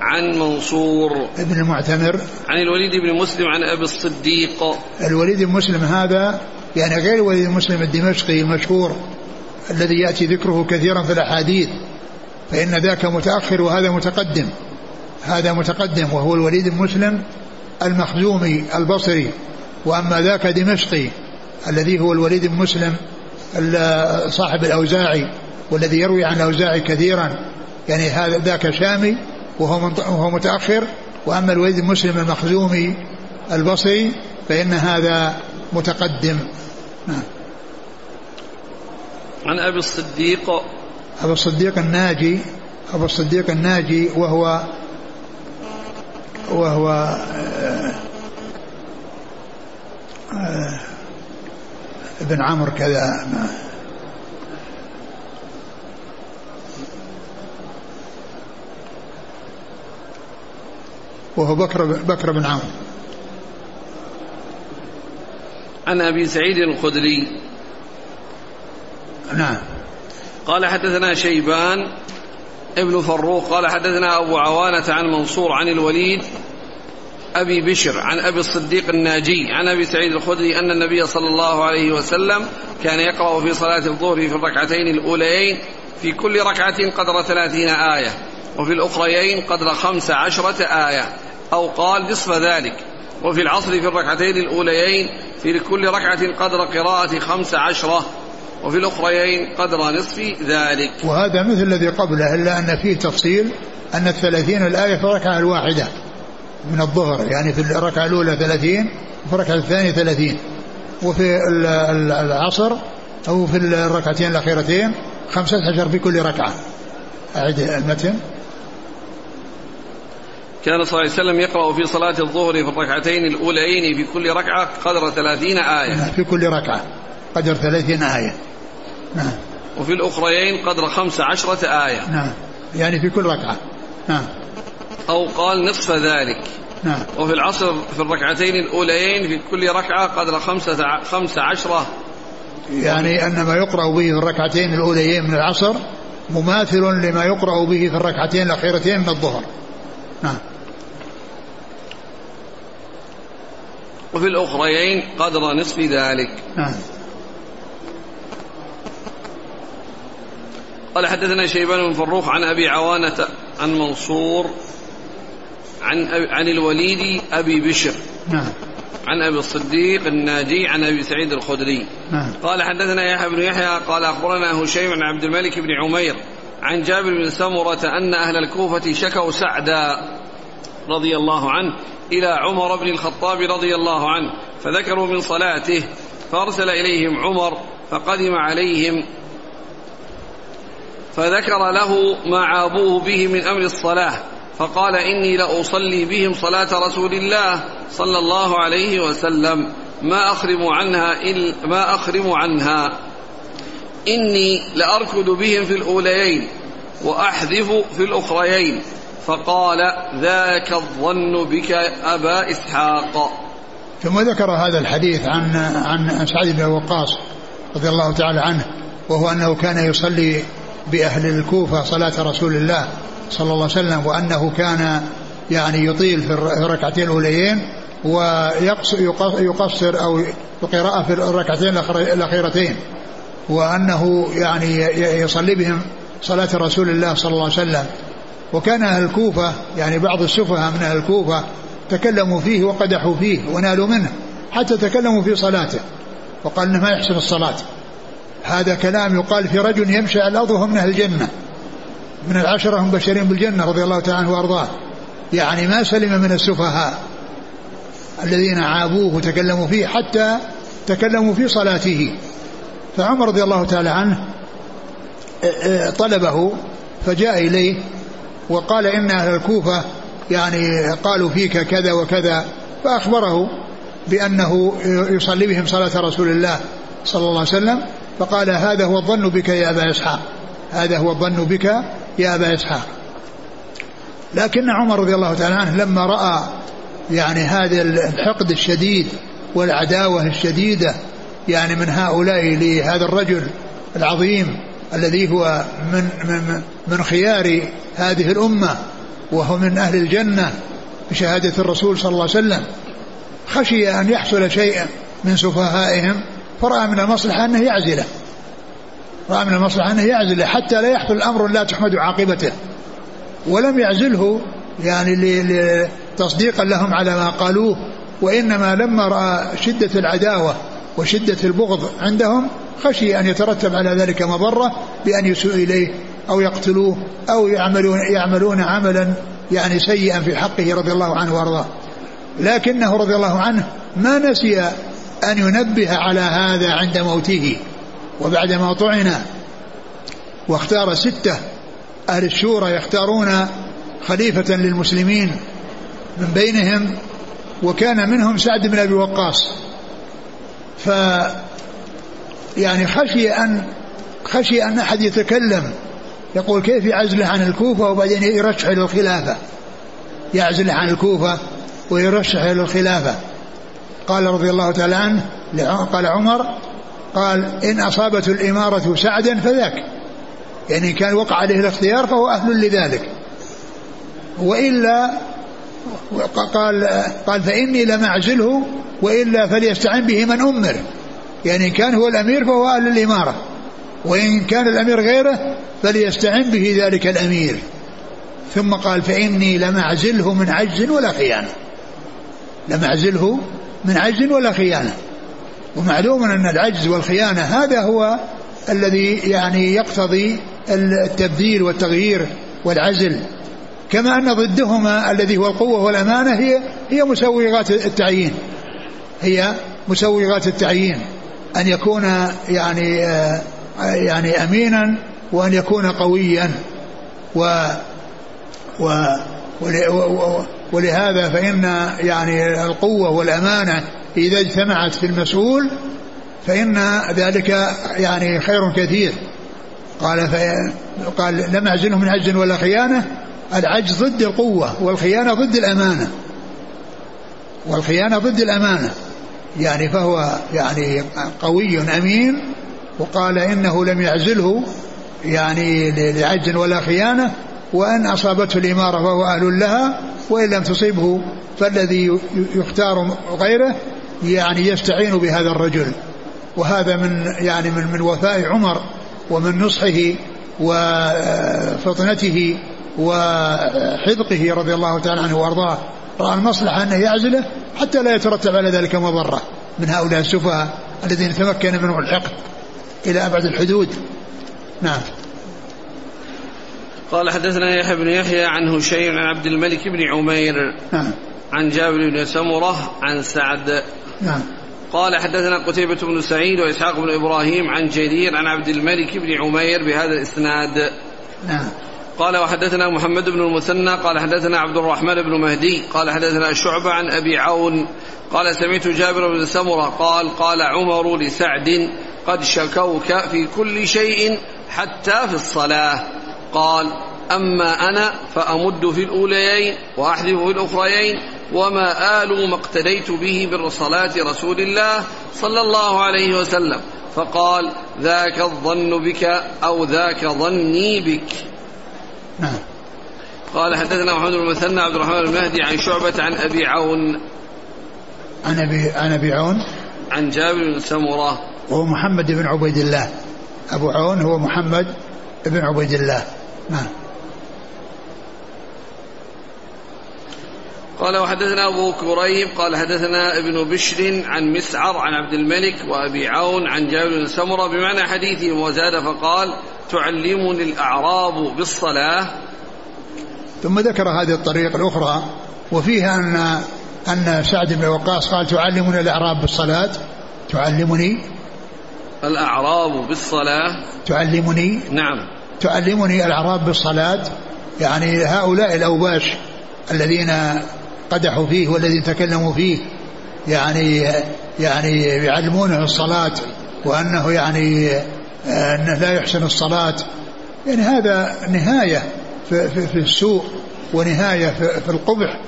عن منصور. ابن المعتمر. عن الوليد بن مسلم عن أبي الصديق. الوليد بن مسلم هذا يعني غير الوليد بن مسلم الدمشقي المشهور الذي يأتي ذكره كثيرا في الأحاديث فإن ذاك متأخر وهذا متقدم. هذا متقدم وهو الوليد بن مسلم المخزومي البصري وأما ذاك دمشقي الذي هو الوليد بن مسلم صاحب الأوزاعي والذي يروي عن الأوزاعي كثيرا. يعني هذا ذاك شامي وهو وهو متأخر. وأما الوليد بن مسلم المخزومي البصري فإن هذا متقدم. نعم. عن أبي الصديق. أبو الصديق الناجي أبو الصديق الناجي وهو وهو آه، آه، ابن عمرو كذا. وهو بكر بكر بن عمرو. عن أبي سعيد الخدري. نعم. قال حدثنا شيبان ابن فروخ قال حدثنا أبو عوانة عن منصور عن الوليد أبي بشر عن أبي الصديق الناجي عن أبي سعيد الخدري أن النبي صلى الله عليه وسلم كان يقرأ في صلاة الظهر في الركعتين الأوليين في كل ركعة قدر ثلاثين آية وفي الأخريين قدر خمس عشرة آية أو قال نصف ذلك وفي العصر في الركعتين الأوليين في كل ركعة قدر قراءة خمس عشرة وفي الأخريين قدر نصف ذلك. وهذا مثل الذي قبله إلا أن فيه تفصيل أن الثلاثين الآية في الركعة الواحدة من الظهر يعني في الركعة الأولى ثلاثين وفي الركعة الثانية ثلاثين وفي العصر أو في الركعتين الأخيرتين خمسة عشر في كل ركعة. أعد المتن كان صلى الله عليه وسلم يقرأ في صلاة الظهر في الركعتين الأوليين في كل ركعة قدر ثلاثين آية. في كل ركعة. قدر ثلاثين آية. نعم. وفي الأخريين قدر خمس عشرة آية. نعم. يعني في كل ركعة. نعم. أو قال نصف ذلك. نعم. وفي العصر في الركعتين الأوليين في كل ركعة قدر خمسة, خمسة عشرة. يعني أن ما يقرأ به في الركعتين الأوليين من العصر مماثل لما يقرأ به في الركعتين الأخيرتين من الظهر. نعم. وفي الأخريين قدر نصف ذلك. نعم. قال حدثنا شيبان بن فروخ عن أبي عوانة عن منصور عن عن الوليد أبي بشر. نعم. عن أبي الصديق الناجي عن أبي سعيد الخدري. نعم. قال حدثنا يحيى بن يحيى قال أخبرنا هشيم عن عبد الملك بن عمير عن جابر بن سمرة أن أهل الكوفة شكوا سعدا رضي الله عنه إلى عمر بن الخطاب رضي الله عنه فذكروا من صلاته فأرسل إليهم عمر فقدم عليهم فذكر له ما عابوه به من أمر الصلاة فقال إني لأصلي بهم صلاة رسول الله صلى الله عليه وسلم ما أخرم عنها إلا ما أخرم عنها. إني لأركض بهم في الأوليين وأحذف في الأخريين فقال ذاك الظن بك أبا إسحاق. ثم ذكر هذا الحديث عن عن سعد بن وقاص رضي الله تعالى عنه وهو أنه كان يصلي بأهل الكوفة صلاة رسول الله صلى الله عليه وسلم وأنه كان يعني يطيل في الركعتين الأوليين ويقصر أو القراءة في الركعتين الأخيرتين وأنه يعني يصلي بهم صلاة رسول الله صلى الله عليه وسلم. وكان أهل الكوفة يعني بعض السفهاء من أهل الكوفة تكلموا فيه وقدحوا فيه ونالوا منه حتى تكلموا في صلاته وقال إنه ما يحسن الصلاة. هذا كلام يقال في رجل يمشي على الأرض وهو من أهل الجنة. من العشرة هم بشرين بالجنة رضي الله تعالى عنه وأرضاه. يعني ما سلم من السفهاء الذين عابوه وتكلموا فيه حتى تكلموا في صلاته. فعمر رضي الله تعالى عنه طلبه فجاء إليه وقال إن أهل الكوفة يعني قالوا فيك كذا وكذا فأخبره بأنه يصلي بهم صلاة رسول الله صلى الله عليه وسلم. فقال هذا هو الظن بك يا أبا إسحاق. هذا هو الظن بك يا أبا إسحاق. لكن عمر رضي الله تعالى عنه لما رأى يعني هذا الحقد الشديد والعداوة الشديدة يعني من هؤلاء لهذا الرجل العظيم الذي هو من من من خيار هذه الأمة وهو من أهل الجنة بشهادة الرسول صلى الله عليه وسلم خشي أن يحصل شيء من سفهائهم فرأى من المصلحة أنه يعزله. رأى من المصلحة أنه يعزله. حتى لا يحصل الأمر لا تحمد عاقبته. ولم يعزله يعني تصديقا لهم على ما قالوه. وإنما لما رأى شدة العداوة وشدة البغض عندهم خشي أن يترتب على ذلك مضرة بأن يسوء إليه أو يقتلوه أو يعملون, يعملون عملا يعني سيئا في حقه رضي الله عنه وأرضاه. لكنه رضي الله عنه ما نسي أن ينبه على هذا عند موته وبعدما طعن واختار ستة أهل الشورى يختارون خليفة للمسلمين من بينهم وكان منهم سعد بن أبي وقاص. ف يعني خشي أن خشي أن أحد يتكلم. يقول كيف يعزله عن الكوفة وبعدين يرشح إلى الخلافة يعزله عن الكوفة ويرشح إلى الخلافة قال رضي الله تعالى عنه قال عمر قال إن أصابته الإمارة سعدا فذاك. يعني كان وقع عليه الاختيار فهو أهل لذلك. وإلا قال قال فإني لم أعزله وإلا فليستعن به من أمر. يعني إن كان هو الأمير فهو أهل الإمارة وإن كان الأمير غيره فليستعن به ذلك الأمير. ثم قال فإني لم أعزله من عجز ولا خيانة. لم أعزله من عجز ولا خيانة. ومعلوم أن العجز والخيانة هذا هو الذي يعني يقتضي التبديل والتغيير والعزل. كما أن ضدهما الذي هو القوة والأمانة هي هي مسوغات التعيين. هي مسوغات التعيين. أن يكون يعني يعني أمينا وأن يكون قويا. و و ولهذا فإن يعني القوة والأمانة إذا اجتمعت في المسؤول فإن ذلك يعني خير كثير. قال قال لم أعزله من عجز ولا خيانة العجز ضد القوة والخيانة ضد الأمانة. والخيانة ضد الأمانة. يعني فهو يعني قوي أمين وقال إنه لم يعزله يعني لعجز ولا خيانة وأن أصابته الإمارة فهو أهل لها وإن لم تصيبه فالذي يختار غيره يعني يستعين بهذا الرجل. وهذا من يعني من من وفاء عمر ومن نصحه وفطنته وحذقه رضي الله تعالى عنه وأرضاه. رأى المصلحة أنه يعزله حتى لا يترتب على ذلك مضرة من هؤلاء السفهاء الذين تمكن منهم الحقد إلى أبعد الحدود. نعم. قال حدثنا يحيى بن يحيى عن هشيم عن عبد الملك بن عمير نعم. عن جابر بن سمرة عن سعد. نعم. قال حدثنا قتيبة بن سعيد وإسحاق بن إبراهيم عن جرير عن عبد الملك بن عمير بهذا الإسناد. نعم. قال وحدثنا محمد بن المثنى قال حدثنا عبد الرحمن بن مهدي قال حدثنا شعبة عن أبي عون قال سمعت جابر بن سمرة قال قال عمر لسعد قد شكوك في كل شيء حتى في الصلاة. قال أما أنا فأمد في الأوليين وأحذف في الأخريين وما آل ما اقتديت به بالصلاة رسول الله صلى الله عليه وسلم. فقال ذاك الظن بك أو ذاك ظني بك. نعم. قال حدثنا محمد بن المثنى عبد الرحمن المهدي عن شعبة عن أبي عون. عن أبي عن أبي عون؟ عن جابر بن سمرة. وهو محمد بن عبيد الله. أبو عون هو محمد بن عبيد الله. نعم. قال وحدثنا أبو كريب قال حدثنا ابن بشر عن مسعر عن عبد الملك وأبي عون عن جابر بن سمرة بمعنى حديثهم وزاد فقال تعلمني الأعراب بالصلاة. ثم ذكر هذه الطريق الأخرى وفيها أن أن سعد بن وقاص قال تعلمني الأعراب بالصلاة. تعلمني الأعراب بالصلاة. تعلمني نعم. تعلمني الأعراب بالصلاة؟ يعني هؤلاء الأوباش الذين قدحوا فيه والذين تكلموا فيه يعني يعني يعلمونه الصلاة وأنه يعني أنه لا يحسن الصلاة. يعني هذا نهاية في, في, في السوء ونهاية في, في القبح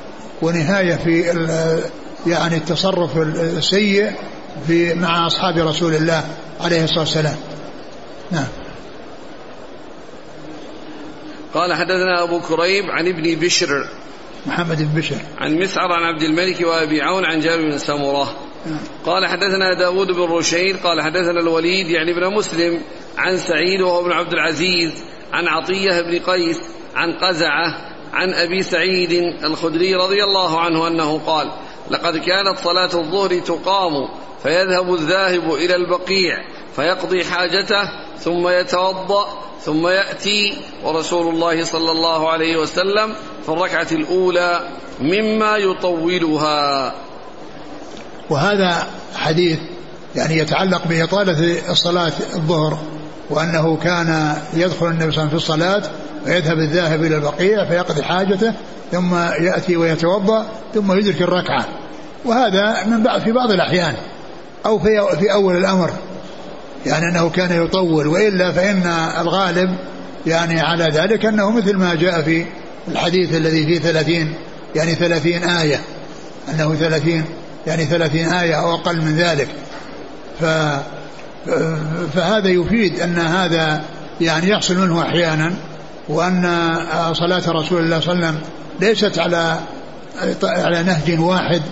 ونهاية في يعني التصرف السيء في مع أصحاب رسول الله عليه الصلاة والسلام. نعم. قال حدثنا أبو كريب عن ابن بشر. محمد بن بشر. عن مسعر عن عبد الملك وأبي عون عن جابر بن سمرة. قال حدثنا داود بن رشيد قال حدثنا الوليد يعني ابن مسلم عن سعيد وهو ابن عبد العزيز عن عطية بن قيس عن قزعة عن أبي سعيد الخدري رضي الله عنه أنه قال لقد كانت صلاة الظهر تقام فيذهب الذاهب إلى البقيع فيقضي حاجته ثم يتوضأ ثم يأتي ورسول الله صلى الله عليه وسلم في الركعة الأولى مما يطولها. وهذا حديث يعني يتعلق بإطالة الصلاة الظهر وأنه كان يدخل النبي صلى الله عليه وسلم في الصلاة ويذهب الذاهب إلى البقيع فيقضي حاجته ثم يأتي ويتوضأ ثم يدرك الركعة. وهذا من بعض في بعض الأحيان أو في, في أول الأمر يعني أنه كان يطول وإلا فإن الغالب يعني على ذلك أنه مثل ما جاء في الحديث الذي فيه ثلاثين يعني ثلاثين آية أنه ثلاثين يعني ثلاثين آية أو أقل من ذلك. ف فهذا يفيد أن هذا يعني يحصل منه أحيانا وأن صلاة رسول الله صلى الله عليه وسلم ليست على على نهج واحد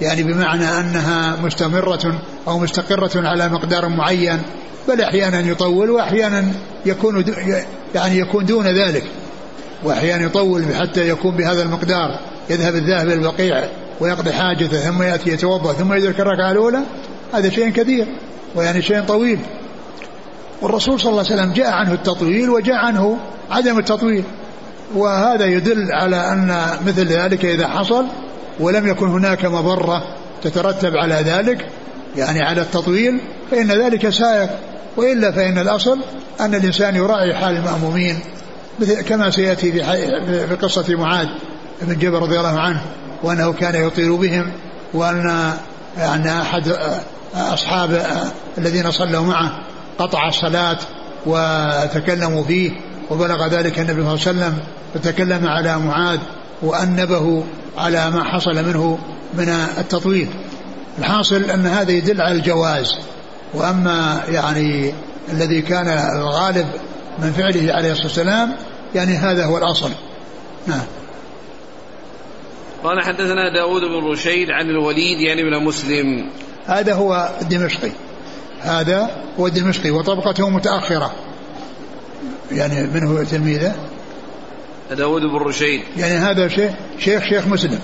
يعني بمعنى أنها مستمرة أو مستقرة على مقدار معين بل أحيانا يطول وأحيانا يكون يعني يكون دون ذلك. وأحيانا يطول حتى يكون بهذا المقدار. يذهب الذاهب إلى البقيع ويقضي حاجته ثم يأتي يتوضأ ثم يدرك الركعة الأولى. هذا شيء كثير ويعني شيء طويل. والرسول صلى الله عليه وسلم جاء عنه التطويل وجاء عنه عدم التطويل. وهذا يدل على أن مثل ذلك إذا حصل ولم يكن هناك مضرة تترتب على ذلك يعني على التطويل فإن ذلك سائق. وإلا فإن الأصل أن الإنسان يراعي حال المأمومين كما سيأتي في قصة معاذ بن جبل رضي الله عنه وأنه كان يطير بهم وأن يعني أحد أصحاب الذين صلوا معه قطع الصلاة وتكلموا فيه وبلغ ذلك النبي صلى الله عليه وسلم فتكلم على معاذ وأنبه على ما حصل منه من التطويل. الحاصل أن هذا يدل على الجواز وأما يعني الذي كان الغالب من فعله عليه الصلاة والسلام يعني هذا هو الأصل. نعم. قال حدثنا داود بن رشيد عن الوليد يعني بن مسلم. هذا هو الدمشقي. هذا هو الدمشقي وطبقته متأخرة. يعني من هو تلميذه؟ داود بن رشيد. يعني هذا شيخ شيخ شيخ مسلم.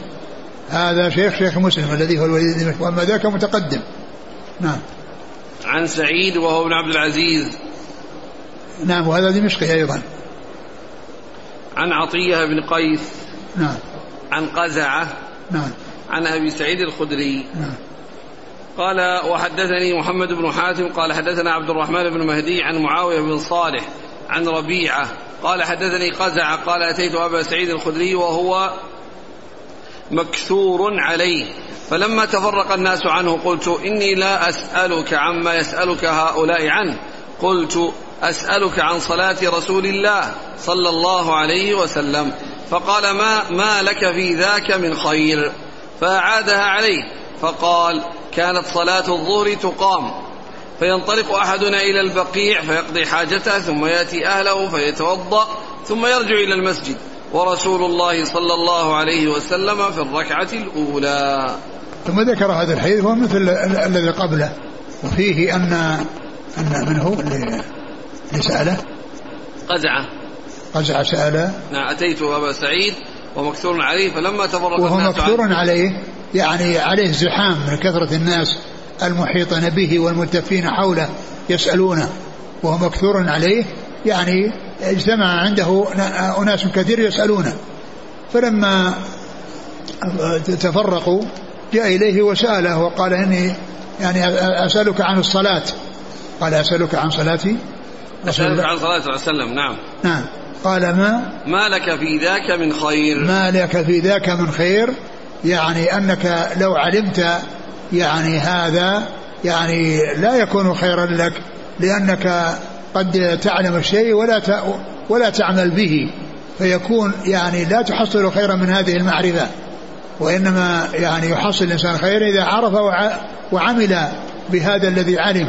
هذا شيخ شيخ مسلم الذي هو الوليد بن وأما ذاك متقدم. نعم. عن سعيد وهو ابن عبد العزيز. نعم وهذا دمشقي أيضا. عن عطية بن قيس. نعم. عن قزعة. نعم. عن أبي سعيد الخدري. نعم. قال وحدثني محمد بن حاتم قال حدثنا عبد الرحمن بن مهدي عن معاوية بن صالح عن ربيعة قال حدثني قزعة قال أتيت أبا سعيد الخدري وهو مكثور عليه. فلما تفرق الناس عنه قلت إني لا أسألك عما يسألك هؤلاء عنه قلت أسألك عن صلاة رسول الله صلى الله عليه وسلم. فقال ما, ما لك في ذاك من خير؟ فأعادها عليه. فقال كانت صلاة الظهر تقام. فينطلق أحدنا إلى البقيع فيقضي حاجته ثم يأتي أهله فيتوضأ ثم يرجع إلى المسجد. ورسول الله صلى الله عليه وسلم في الركعة الأولى. ثم ذكر هذا الحديث هو مثل الذي قبله. وفيه أن أن من هو اللي سأله؟ قزعة. قزعة سأله. نعم أتيت أبا سعيد ومكثور عليه فلما تفرق وهو مكثور عليه يعني عليه زحام من كثرة الناس. المحيطين به والملتفين حوله يسألونه وهو مكثور عليه يعني اجتمع عنده أناس كثير يسألونه. فلما تفرقوا جاء إليه وسأله وقال إني يعني أسألك عن الصلاة. قال أسألك عن صلاتي أسألك عن صلاة الله عليه وسلم نعم. نعم. قال ما؟ ما لك في ذاك من خير؟ ما لك في ذاك من خير؟ يعني أنك لو علمت يعني هذا يعني لا يكون خيرا لك لأنك قد تعلم الشيء ولا ولا تعمل به فيكون يعني لا تحصل خيرا من هذه المعرفة. وإنما يعني يحصل الإنسان خير إذا عرف وع- وعمل بهذا الذي علم.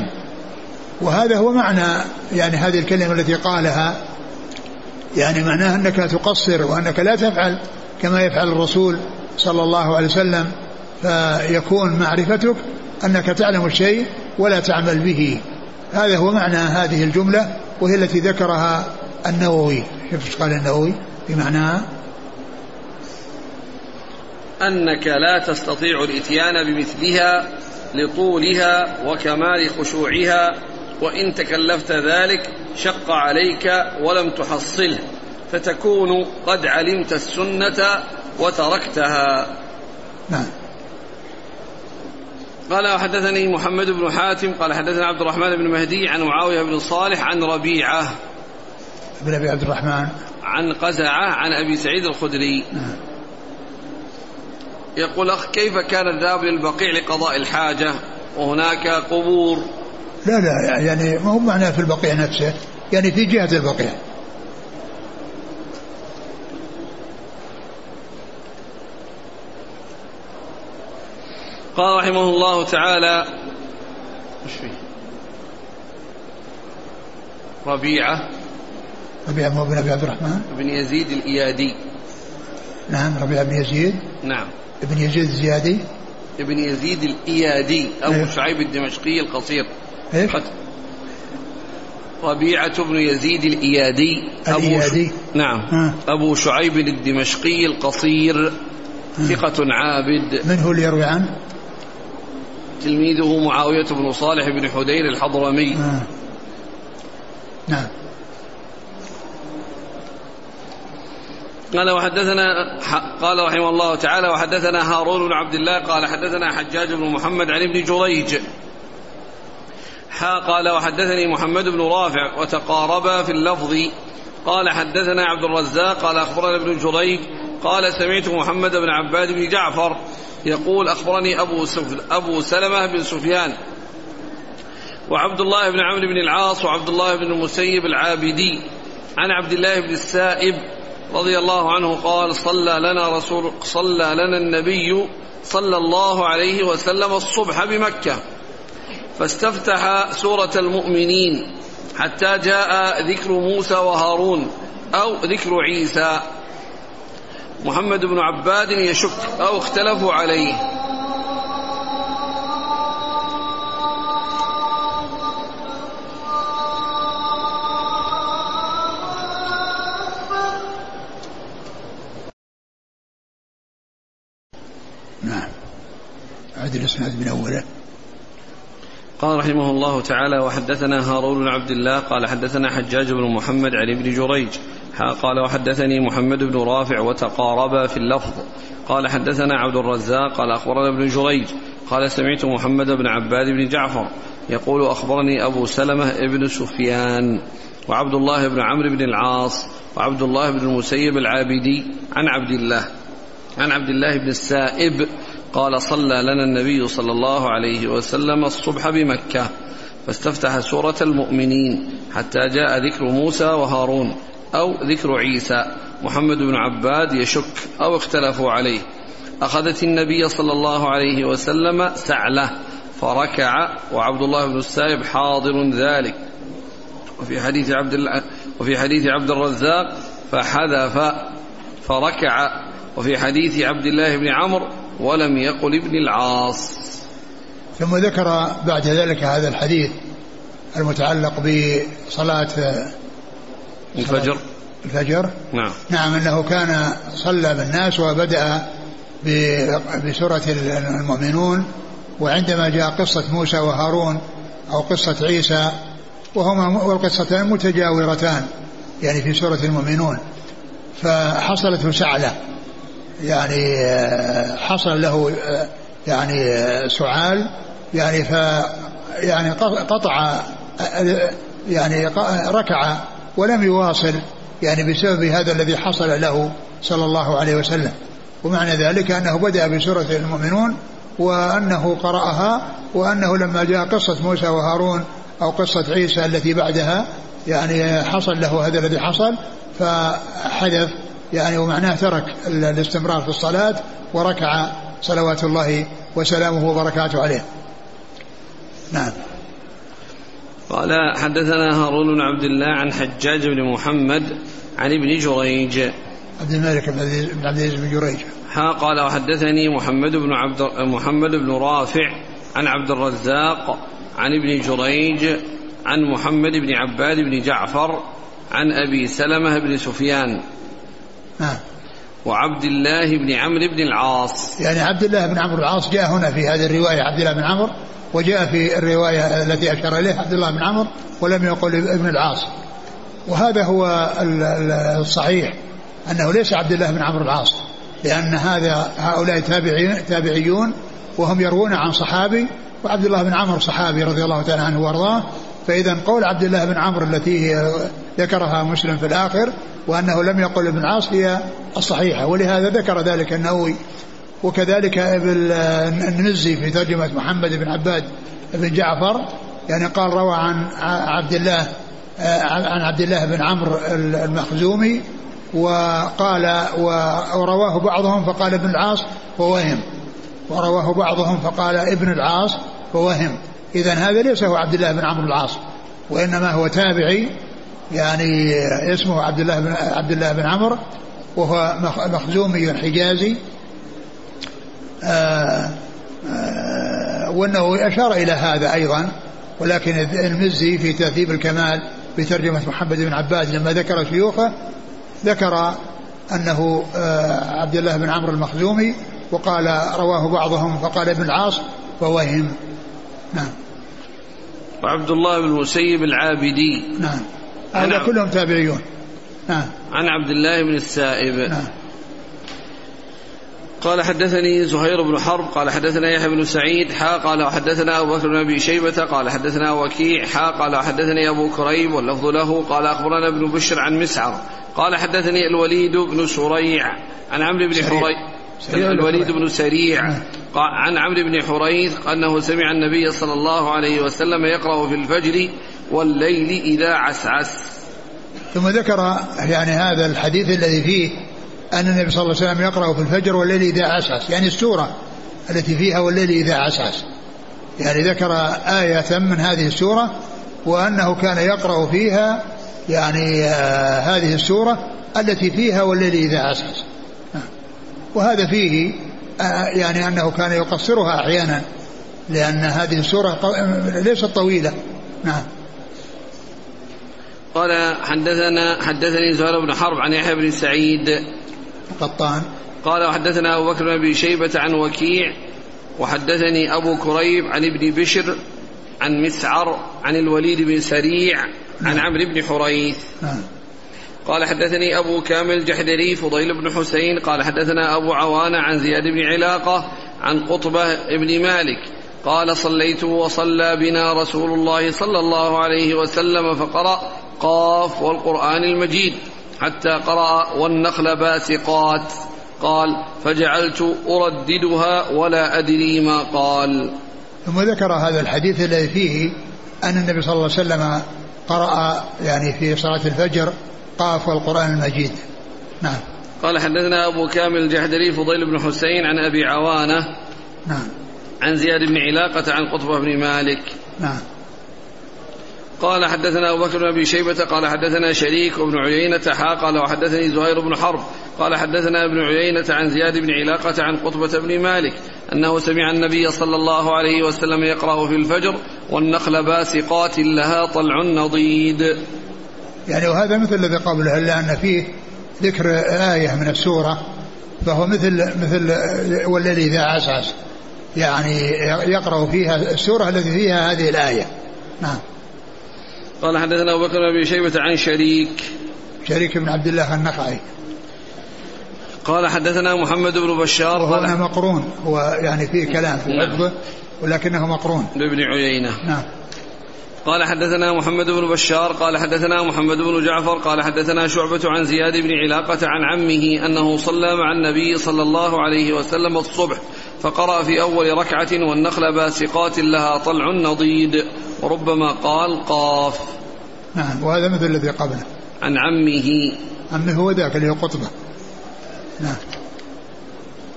وهذا هو معنى يعني هذه الكلمة التي قالها. يعني معناه أنك تقصر وأنك لا تفعل كما يفعل الرسول صلى الله عليه وسلم. فيكون معرفتك أنك تعلم الشيء ولا تعمل به. هذا هو معنى هذه الجملة وهي التي ذكرها النووي. شوف قال النووي؟ بمعناها أنك لا تستطيع الإتيان بمثلها لطولها وكمال خشوعها وإن تكلفت ذلك شق عليك ولم تحصله فتكون قد علمت السنة وتركتها. نعم. قال وحدثني محمد بن حاتم قال حدثنا عبد الرحمن بن مهدي عن معاوية بن صالح عن ربيعة. بن أبي عبد الرحمن. عن قزعة عن أبي سعيد الخدري. نعم. يقول أخ كيف كان الذهاب للبقيع لقضاء الحاجة؟ وهناك قبور. لا لا يعني ما هو معناه في البقيع نفسه يعني في جهة البقيع. قال رحمه الله تعالى إيش فيه؟ ربيعة ربيع بن أبي عبد الرحمن بن يزيد الإيادي نعم ربيع بن يزيد نعم ابن يزيد الزيادي ابن يزيد الإيادي أبو إيه. شعيب الدمشقي القصير؟ قد- ربيعة بن يزيد الإيادي أبو الإيادي. ش... نعم ها. أبو شعيب الدمشقي القصير ثقة عابد من هو اللي يروي عنه؟ تلميذه معاوية بن صالح بن حدير الحضرمي. آه. نعم. قال وحدثنا قال رحمه الله تعالى وحدثنا هارون بن عبد الله قال حدثنا حجاج بن محمد عن ابن جريج. حا قال وحدثني محمد بن رافع وتقاربا في اللفظ. قال حدثنا عبد الرزاق قال أخبرنا ابن جريج قال سمعت محمد بن عباد بن جعفر يقول أخبرني أبو سف... أبو سلمة بن سفيان وعبد الله بن عمرو بن العاص وعبد الله بن المسيب العابدي عن عبد الله بن السائب رضي الله عنه قال صلى لنا رسول صلى لنا النبي صلى الله عليه وسلم الصبح بمكة فاستفتح سورة المؤمنين حتى جاء ذكر موسى وهارون أو ذكر عيسى محمد بن عباد يشك أو اختلفوا عليه. نعم. من أوله. قال رحمه الله تعالى وحدثنا هارون بن عبد الله قال حدثنا حجاج بن محمد عن ابن جريج قال وحدثني محمد بن رافع وتقاربا في اللفظ. قال حدثنا عبد الرزاق قال أخبرنا ابن جريج قال سمعت محمد بن عباد بن جعفر يقول أخبرني أبو سلمة ابن سفيان وعبد الله بن عمرو بن العاص وعبد الله بن المسيب العابدي عن عبد الله عن عبد الله بن السائب قال صلى لنا النبي صلى الله عليه وسلم الصبح بمكة فاستفتح سورة المؤمنين حتى جاء ذكر موسى وهارون أو ذكر عيسى محمد بن عباد يشك أو اختلفوا عليه. أخذت النبي صلى الله عليه وسلم سعلة فركع وعبد الله بن السائب حاضر ذلك. وفي حديث عبد وفي حديث عبد الرزاق فحذف فركع. وفي حديث عبد الله بن عمرو ولم يقل ابن العاص. ثم ذكر بعد ذلك هذا الحديث المتعلق بصلاة الفجر؟ الفجر؟ نعم. نعم إنه كان صلى بالناس وبدأ بسورة المؤمنون وعندما جاء قصة موسى وهارون أو قصة عيسى وهما والقصتان متجاورتان يعني في سورة المؤمنون. فحصلت سعلة يعني آه، حصل له آه، يعني آه، سعال يعني ف يعني قطع يعني ركع ولم يواصل يعني بسبب هذا الذي حصل له صلى الله عليه وسلم. ومعنى ذلك أنه بدأ بسورة المؤمنون وأنه قرأها وأنه لما جاء قصة موسى وهارون أو قصة عيسى التي بعدها يعني حصل له هذا الذي حصل فحدث يعني ومعناه ترك الاستمرار في الصلاة وركع صلوات الله وسلامه وبركاته عليه. نعم. قال حدثنا هارون بن عبد الله عن حجاج بن محمد عن ابن جريج. عبد الملك بن عبد العزيز بن جريج. ها قال وحدثني محمد بن عبد محمد بن رافع عن عبد الرزاق عن ابن جريج عن محمد بن عباد بن جعفر عن أبي سلمة بن سفيان نعم. وعبد الله بن عمرو بن العاص. يعني عبد الله بن عمرو العاص جاء هنا في هذه الرواية عبد الله بن عمرو وجاء في الرواية التي أشار إليه عبد الله بن عمرو ولم يقل ابن العاص. وهذا هو الصحيح أنه ليس عبد الله بن عمرو العاص لأن هذا هؤلاء تابعين تابعيون وهم يروون عن صحابي وعبد الله بن عمرو صحابي رضي الله تعالى عنه وأرضاه. فإذا قول عبد الله بن عمرو التي ذكرها مسلم في الآخر وأنه لم يقل ابن عاص هي الصحيحة ولهذا ذكر ذلك النووي. وكذلك ابن النزي في ترجمة محمد بن عباد بن جعفر يعني قال روى عن عبد الله عن عبد الله بن عمرو المخزومي وقال ورواه بعضهم فقال ابن العاص ووهم ورواه بعضهم فقال ابن العاص ووهم إذا هذا ليس هو عبد الله بن عمرو العاص وإنما هو تابعي يعني اسمه عبد الله بن عبد الله بن عمرو وهو مخزومي حجازي آه، آه، وأنه أشار إلى هذا أيضا ولكن المزي في تهذيب الكمال بترجمة محمد بن عباد لما ذكر شيوخه ذكر أنه آه، عبد الله بن عمرو المخزومي وقال رواه بعضهم فقال ابن العاص فوهم نعم. وعبد الله بن المسيب العابدي. نعم. هذا كلهم تابعيون. نعم. عن عبد الله بن السائب. نعم. قال حدثني زهير بن حرب قال حدثنا يحيى بن سعيد حا قال وحدثنا أبو بكر بن أبي شيبة قال حدثنا وكيع حا قال وحدثني أبو كريم واللفظ له قال أخبرنا ابن بشر عن مسعر قال حدثني الوليد بن سريع عن عمرو بن حريث الوليد بن سريع نعم. عن عمرو بن حريث أنه سمع النبي صلى الله عليه وسلم يقرأ في الفجر والليل إذا عسعس. ثم ذكر يعني هذا الحديث الذي فيه أن النبي صلى الله عليه وسلم يقرأ في الفجر والليل إذا عسعس. يعني السورة التي فيها والليل إذا عسعس. يعني ذكر آية من هذه السورة وأنه كان يقرأ فيها يعني آه هذه السورة التي فيها والليل إذا عسعس. وهذا فيه آه، يعني أنه كان يقصرها أحيانا لأن هذه السورة ليست طويلة. نعم. قال حدثنا حدثني زهير بن حرب عن يحيى بن سعيد قطان. قال وحدثنا أبو بكر بن أبي شيبة عن وكيع وحدثني أبو كريب عن ابن بشر عن مسعر عن الوليد بن سريع عن عمرو بن حريث. نعم. قال حدثني أبو كامل الجحدري فضيل بن حسين. قال حدثنا أبو عوانة عن زياد بن علاقة عن قطبة بن مالك. قال صليت وصلى بنا رسول الله صلى الله عليه وسلم فقرأ قاف والقرآن المجيد. حتى قرأ والنخل باسقات. قال فجعلت أرددها ولا أدري ما قال. ثم ذكر هذا الحديث الذي فيه أن النبي صلى الله عليه وسلم قرأ يعني في صلاة الفجر قاف والقرآن المجيد. نعم. قال حدثنا أبو كامل الجحدري فضيل بن حسين عن أبي عوانة نعم. عن زياد بن علاقة عن قطبة بن مالك. نعم. قال حدثنا أبو بكر بن أبي شيبة قال حدثنا شريك وابن عيينة حا قال وحدثني زهير بن حرب قال حدثنا ابن عيينة عن زياد بن علاقة عن قطبة بن مالك أنه سمع النبي صلى الله عليه وسلم يقرأ في الفجر والنخل باسقات لها طلع نضيد. يعني وهذا مثل الذي قبله إلا أن فيه ذكر آية من السورة فهو مثل مثل والذي إذا عسعس يعني يقرأ فيها السورة التي فيها هذه الآية. نعم. قال حدثنا أبو بكر بن شيبة عن شريك. شريك بن عبد الله النخعي. قال حدثنا محمد بن بشار وهو قال مقرون. هو يعني فيه كلام في نعم. حفظه ولكنه مقرون. بابن عيينة. نعم. قال حدثنا محمد بن بشار قال حدثنا محمد بن جعفر قال حدثنا شعبة عن زياد بن علاقة عن عمه أنه صلى مع النبي صلى الله عليه وسلم الصبح فقرأ في أول ركعة والنخل باسقات لها طلع نضيد. وربما قال قاف. نعم وهذا مثل الذي قبله. عن عمه. عمه هو ذاك اللي هو قطبة. نعم.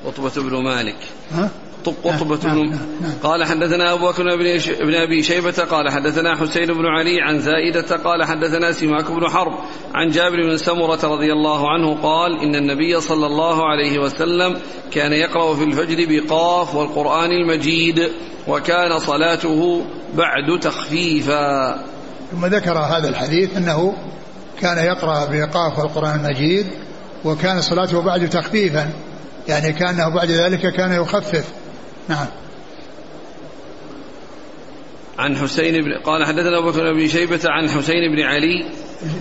قطبة بن مالك. ها؟ قطبة نعم، بن. قال حدثنا أبو بكر بن أبي شيبة قال حدثنا حسين بن علي عن زائدة قال حدثنا سماك بن حرب عن جابر بن سمرة رضي الله عنه قال إن النبي صلى الله عليه وسلم كان يقرأ في الفجر بقاف والقرآن المجيد وكان صلاته بعد تخفيفا. ثم ذكر هذا الحديث أنه كان يقرأ بقاف القرآن المجيد وكان صلاته بعد تخفيفا يعني كأنه بعد ذلك كان يخفف. نعم. عن حسين بن قال حدثنا أبو بكر بن شيبة عن حسين بن علي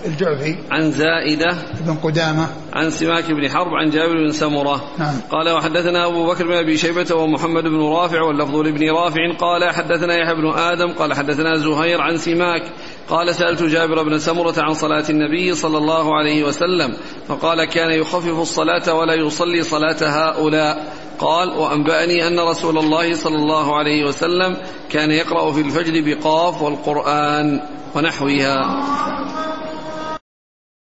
الجعفي. عن زائدة بن قدامة. عن سماك بن حرب عن جابر بن سمرة. نعم. قال وحدثنا أبو بكر بن أبي شيبة ومحمد بن رافع واللفظ لابن رافع. قال حدثنا يحيى بن آدم. قال حدثنا زهير عن سماك. قال سألت جابر بن سمرة عن صلاة النبي صلى الله عليه وسلم. فقال كان يخفف الصلاة ولا يصلي صلاة هؤلاء. قال وأنبأني أن رسول الله صلى الله عليه وسلم كان يقرأ في الفجر بقاف والقرآن ونحوها.